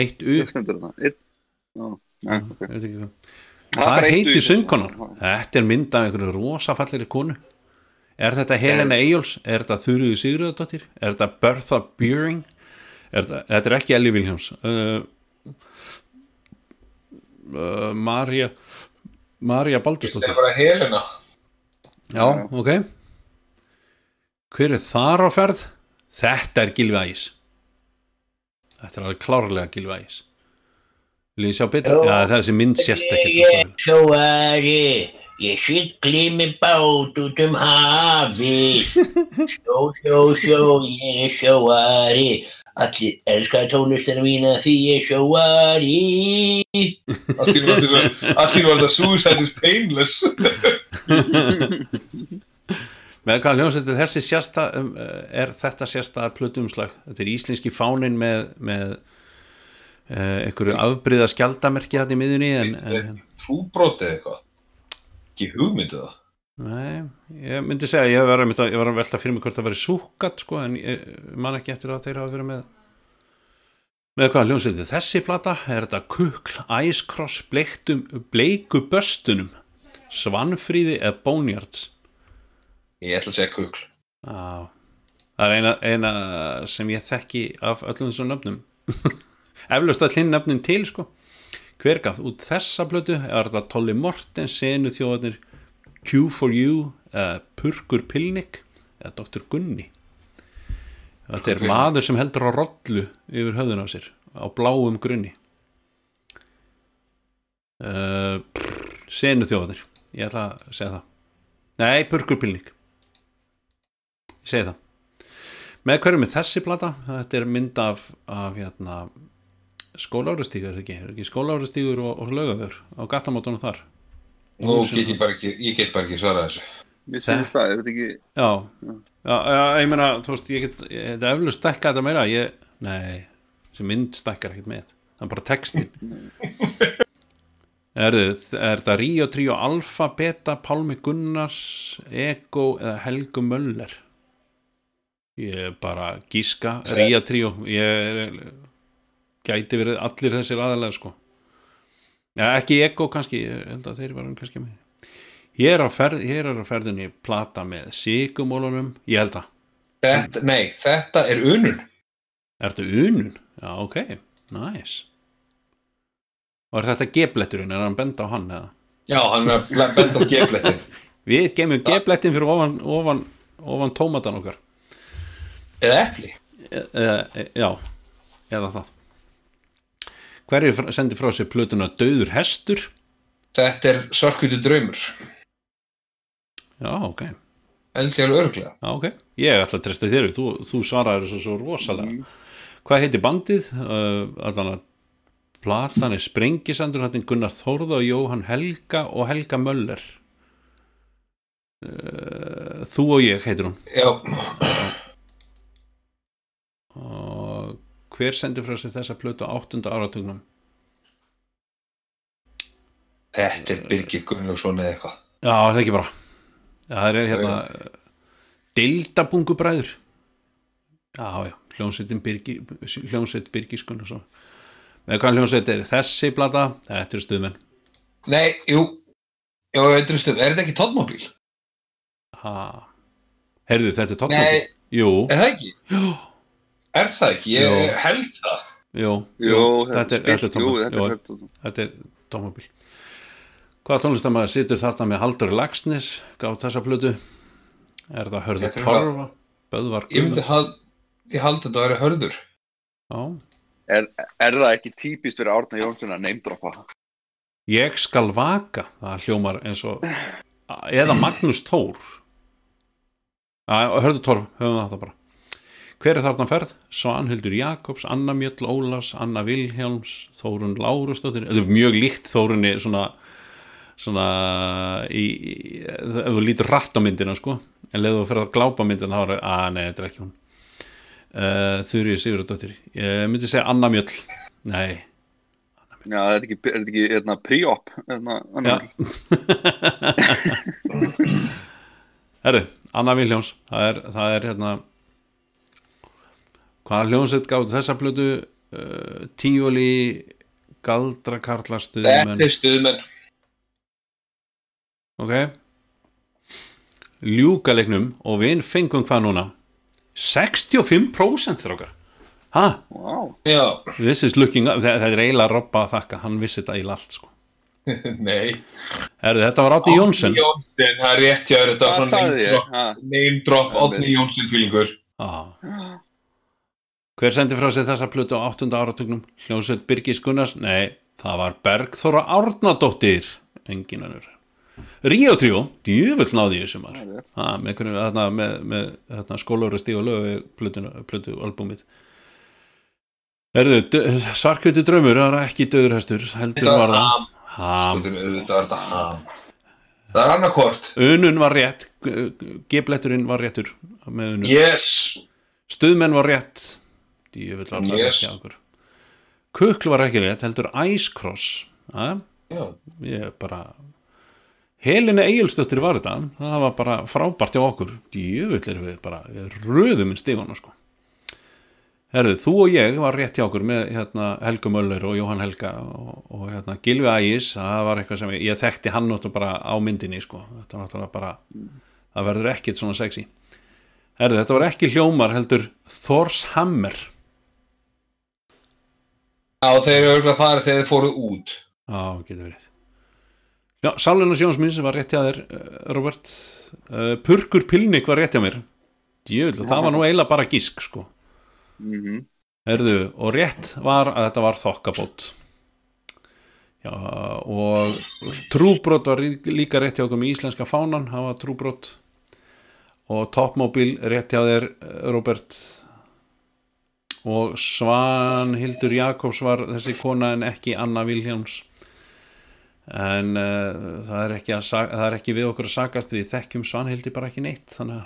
eitt U Hvað stendur þarna? Einn? Já, nei, ok. Ég veit ekki hvað. Eitt U. söngkonan? þetta er mynd af einhverju rosafallir konu er þetta Helena Eyjóls? er þetta Þurriðu Sigurðardóttir? er þetta Bertha Beering? Er þetta, þetta er ekki Ellie Williams uh, uh, Marja Marja Þetta er Baldursdóttir bara Helena. já, ok hver er þar á ferð? þetta er Gilvi Ægis þetta er alveg klárlega Gilvi Ægis vil ég sjá betur? já, þessi mynd sést ekki Ég hlóari Ég sigli með bát út um hafið. Sjó, sjó, sjó, ég er sjóari. Allir elska tónlistina mína því ég er sjóari. Einu var þetta- allt í einu var þetta Suicide is Painless. með hvað hljómsveit er þessi sérsta um, er þetta sérsta plötumslag þetta er íslenski fánin með, með uh, einhverju afbryða skjaldamerki þetta í miðunni en, en Trúbrot eða eitthvað. Ekki hugmyndu það. nei, ég myndi segja ég var, að, ég var að velta fyrir mig hvort það væri súkat sko, en ég man ekki eftir að þeir hafa verið með með hvað hljómsveit er. Þessi plata er þetta kukl, æskross bleiktum, bleiku böstunum svanfríði eða bónjards Ég ætla að segja kukl. Já, það er eina, eina sem ég þekki af öllum þessum nöfnum. Eflaust að hlinn nöfnin til sko hver gaf út þessa blötu er þetta Tolli Mortens, senu þjóðarnir Q4U uh, Purkur Pilnik eða Dr. Gunni? Þetta er Pilnik. maður sem heldur á rollu yfir höfðun á sér á bláum grunni. Uh, senu þjóðarnir ég ætla að segja það. Nei, Purkur Pilnik. Ég segi það. Með hverju með þessi plata? Þetta er mynd af, af hérna, skólaurastígur er ekki, ekki skólaurastígur og, og lögavör á gattamótunum þar? Nú get ég bara ekki, ég get bara ekki svarað þessu. Mér finnst það, er þetta ekki já, já, já ég meina þú veist, ég get, ég, þetta eflust stækka þetta meira ég, nei, þessi mynd stækkar ekkert með, það er bara textin er, er þetta Ríó Tríó Alfa Beta Pálmi Gunnars Ego eða Helgu Möller? Ég er bara gíska, Ríó Tríó ég er, gæti verið allir þessir aðalega sko Já, ekki Ego kannski, ég held að þeir varum kannski með Hér er á, ferð, er ferðinni plata með sigumólunum, ég held að Þetta, nei, þetta er unun. Er þetta unun? Já, ok, nice Og er þetta gebletturinn, er hann benda á hann eða? Já, hann er benda á gefletin. Við gemum geblettin fyrir ofan, ofan, ofan tómatan okkar Eða epli. e, e, Já, eða það Hverju fr- sendi frá sér plötuna Dauður hestur? Þetta er sorkvítu draumur. Já, ok, alveg örglega. já, ok Ég ætla að treysta þér, þú, þú svaraður svo, svo rosalega Hvað heitir bandið? Uh, platan er Sprengisandur, er Gunnar Þórða og Jóhann Helga og Helga Möller uh, Þú og ég heitir hún Já, og hver sendir frá sér þessa plötu á áttunda áratugnum? þetta er Birgir Gunnlaugsson eða eitthvað. Já, er það ekki bara Það er hérna Dildabungubræður Já, já, hljónsveitin Birgi hljónsveit Birgiskunn og svo með hvað hljónsveit er þessi plata þetta er stuðmenn Nei, jú, jú, þetta er stund. Er þetta ekki tóttmóbíl? ha. Herðu, þetta er Nei. tóttmóbíl Jú, Er það ekki? jú, Er það ekki? Ég Jú. held það. jú, Jú, þetta er, þetta er jú, þetta er þetta þetta er tóttmóbíl Hvaða tónlistamæður situr þarna með Haldur Lagsnes gátt þessa plötu Er það Hörður Torfa Böðvar Ég myndi hald, ég haldi að þetta væri hörður. Já er, er það ekki típist fyrir Árna Jónsson að neymdropa? Ég skal vaka það hljómar eins og eða Magnús Tór að, hörðu Tór, höfum það það bara hver er þarna ferð? Svanhildur Jakobs, Anna Mjöll Ólafs Anna Vilhjálms, Þórun Lárusdóttir. Þetta er mjög líkt Þórunni svona, svona í, í, ef þú lítur rætt á myndina sko, en leðu þú ferð að glápa myndina þá er, að nei, þetta er ekki hún. Uh, Þurri Sigurðardóttir. Ég myndi segja Anna Mjöll. Nei, Já, er þetta ekki, er þetta ekki hérna, pre-op? Hérna, Já. Herru, Anna Vilhjóns það er, það er hérna hvaða hljónsett gátt þessa plötu uh, tíoli galdrakarlastuðmenn Þetta er stuðmenn. ok ljúkaleiknum og við fengum hvað núna 65% þrókar Já, this is looking up það, það er eiginlega robba að þakka, hann vissi þetta eiginlega allt sko. nei. Herru, þetta var Átni Jónsson Jónsson, það er rétt þetta ég? drop, Ha, name drop Já, Átni Jónsson fílingur. ah. Hver sendi frá sig þessa plötu á 8. áratugnum hljónsveit Birgis Gunnars nei, það var Bergþóra Árnadóttir engin önnur Ríó Tríó, djöfull náði ég er rétt. ha, með, þarna, með, með þarna, skólóra stíg og lögu plötu, albúmið Erðu, svarkviti draumur það er ekki döðurhestur, heldur var var það ham. Var. Það er annarkvort. Unun var rétt, G-bletturinn var réttur með unun, Yes. stuðmenn var rétt djöfull var það Yes. Kukl var ekki rétt, heldur Ice Cross. Ég bara Helena Egilstöttir var þetta. Það var bara frábært hjá okkur. Djöfull erum við bara við röðum inn stífana sko. Herðu, þú og ég var rétt hjá okkur með hérna, Helga Möller og Jóhann Helga og, og hérna, Gilvi Ægis. Það var eitthvað sem ég, ég þekkti hann náttúrulega bara á myndinni sko. þetta var náttúrulega bara það verður ekkit svona sexy. Herðu, þetta var ekki hljómar heldur Thors Hammer Já, þeir eru örgulega farið þegar þeir fóruð út. Já, getur verið. Já, Sálinu Sjónsmins var rétt hjá þér uh, Robert. Uh, Purkur Pilnik var rétt hjá mér. Jöfull, það var nú eiginlega bara gísk sko. Mhm. Herðu, og rétt var að þetta var þokkabót. Já, og trúbrot var líka rétt hjá okkur með íslenska fánan, það var trúbrot. Og toppmóbil rétt hjá þér eh, Robert og Svanhildur Jakobs var þessi kona en ekki Anna Vilhjáms en uh, það, er að, það er ekki við okkur að sakast við þekkjum Svanhildi bara ekki neitt þannig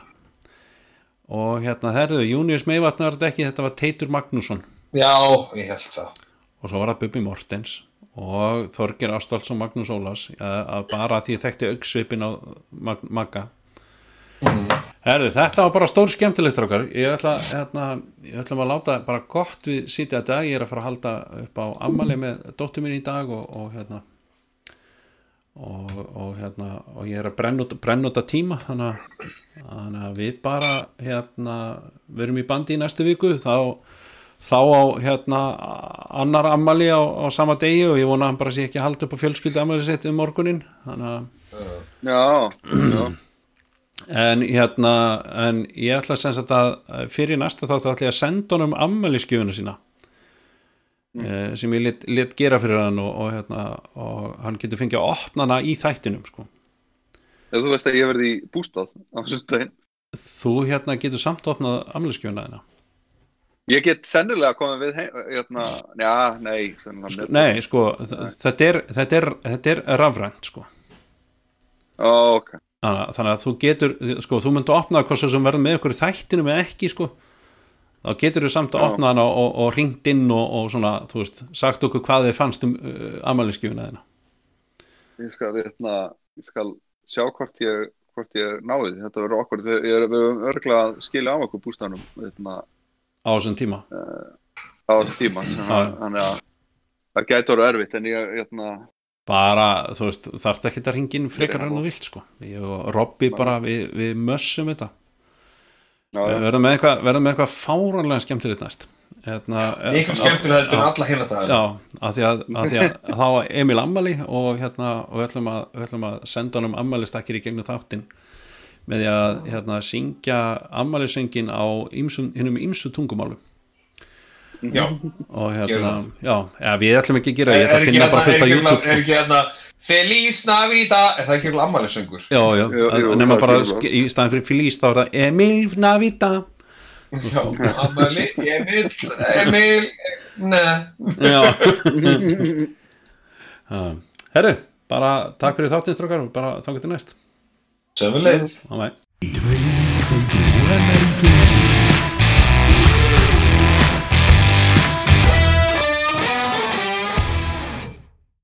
og hérna þærðu, Június Meivatn var þetta ekki, þetta var Teitur Magnússon. Já, ég held það. og svo var það Bubi Mortens og Þorgir Ástalds og Magnús Ólas að, að bara því þekkti auksvipin á Mag Magga Herðu, þetta var bara stór skemmtilegt strákar. ég ætla, hérna, ég ætla að láta bara gott við sitja þetta, ég er að fara að halda upp á ammali með dóttur mín í dag og, og hérna og, og hérna og ég er að brenna út, brenna út að tíma þannig að, þannig að við bara hérna, við erum í bandi í næstu viku þá, þá á hérna annar ammali á, á sama degi og ég vona að hann bara sé ekki að halda upp á fjölskyldu ammali sitt um morgunin þannig að Já, já. En hérna en ég ætla sem sagt að fyrir næsta þáttu ætla ég að senda honum ammæliskjöfuna sína mm. sem ég let, let gera fyrir hann og, og, hérna, og hann getur fengið að opna hana í þættinum sko. Ef þú veist að ég verði í bústað á þessum daginn. þú hérna getur samt opnað ammæliskjöfuna þina Ég get sennilega komið við heim, hérna, já, nei, sko, nei sko þ- þetta er, þetta er, þetta er rafrænt sko Ó, ok. Þannig að- að þú getur sko, þú myndu opna hvort svo sem verður með ykkur í þættinum eða ekki sko. Þá getur þú samt að opna hana og, og, ringt inn og, og svona, þú veist, sagt okkur hvað þið fannst um uh, ammæliskjöfuna þina Ég skal, hérna, ég skal sjá hvort ég, hvort ég náði. Þetta verður okkur, við, ég, við höfum örglega að skilja á okkur bústaðnum, hérna, á þessum tíma? Á þessum tíma. Þannig að það orðið erfitt, en ég, hérna, bara, þú veist, þarfst ekki að ringin frekar en þú vilt sko. Ég og Robby bara, við, við mössum þetta. Já, við já. verðum með eitthvað, verðum með eitthvað fáránlega skemmtilegt næst. Hérna, skemmtilega heldur en alla hérna dag. Já, af því að, að, því að þá var Emil Ammali og hérna og við ætlum að, við ætlum að senda honum ammælistakkir í gegnum þáttinn með því að hérna, syngja ammælisöngin á ýmsum, hinnum ýmsu tungumálum Já. og hérna, já, ja, við ætlum ekki að gera, ég ætla að finna hérna- bara fullt er á YouTube hérna- sko. Er ekki hérna Feliz Navidad Er það ekki ammælisöngur? Já, já, nema bara í staðan fyrir Feliz þá er það Emil Navita Já, ammæli Emil Emil Já. Herru, bara takk fyrir þáttinn strókar og bara þangar til næst Sömulegis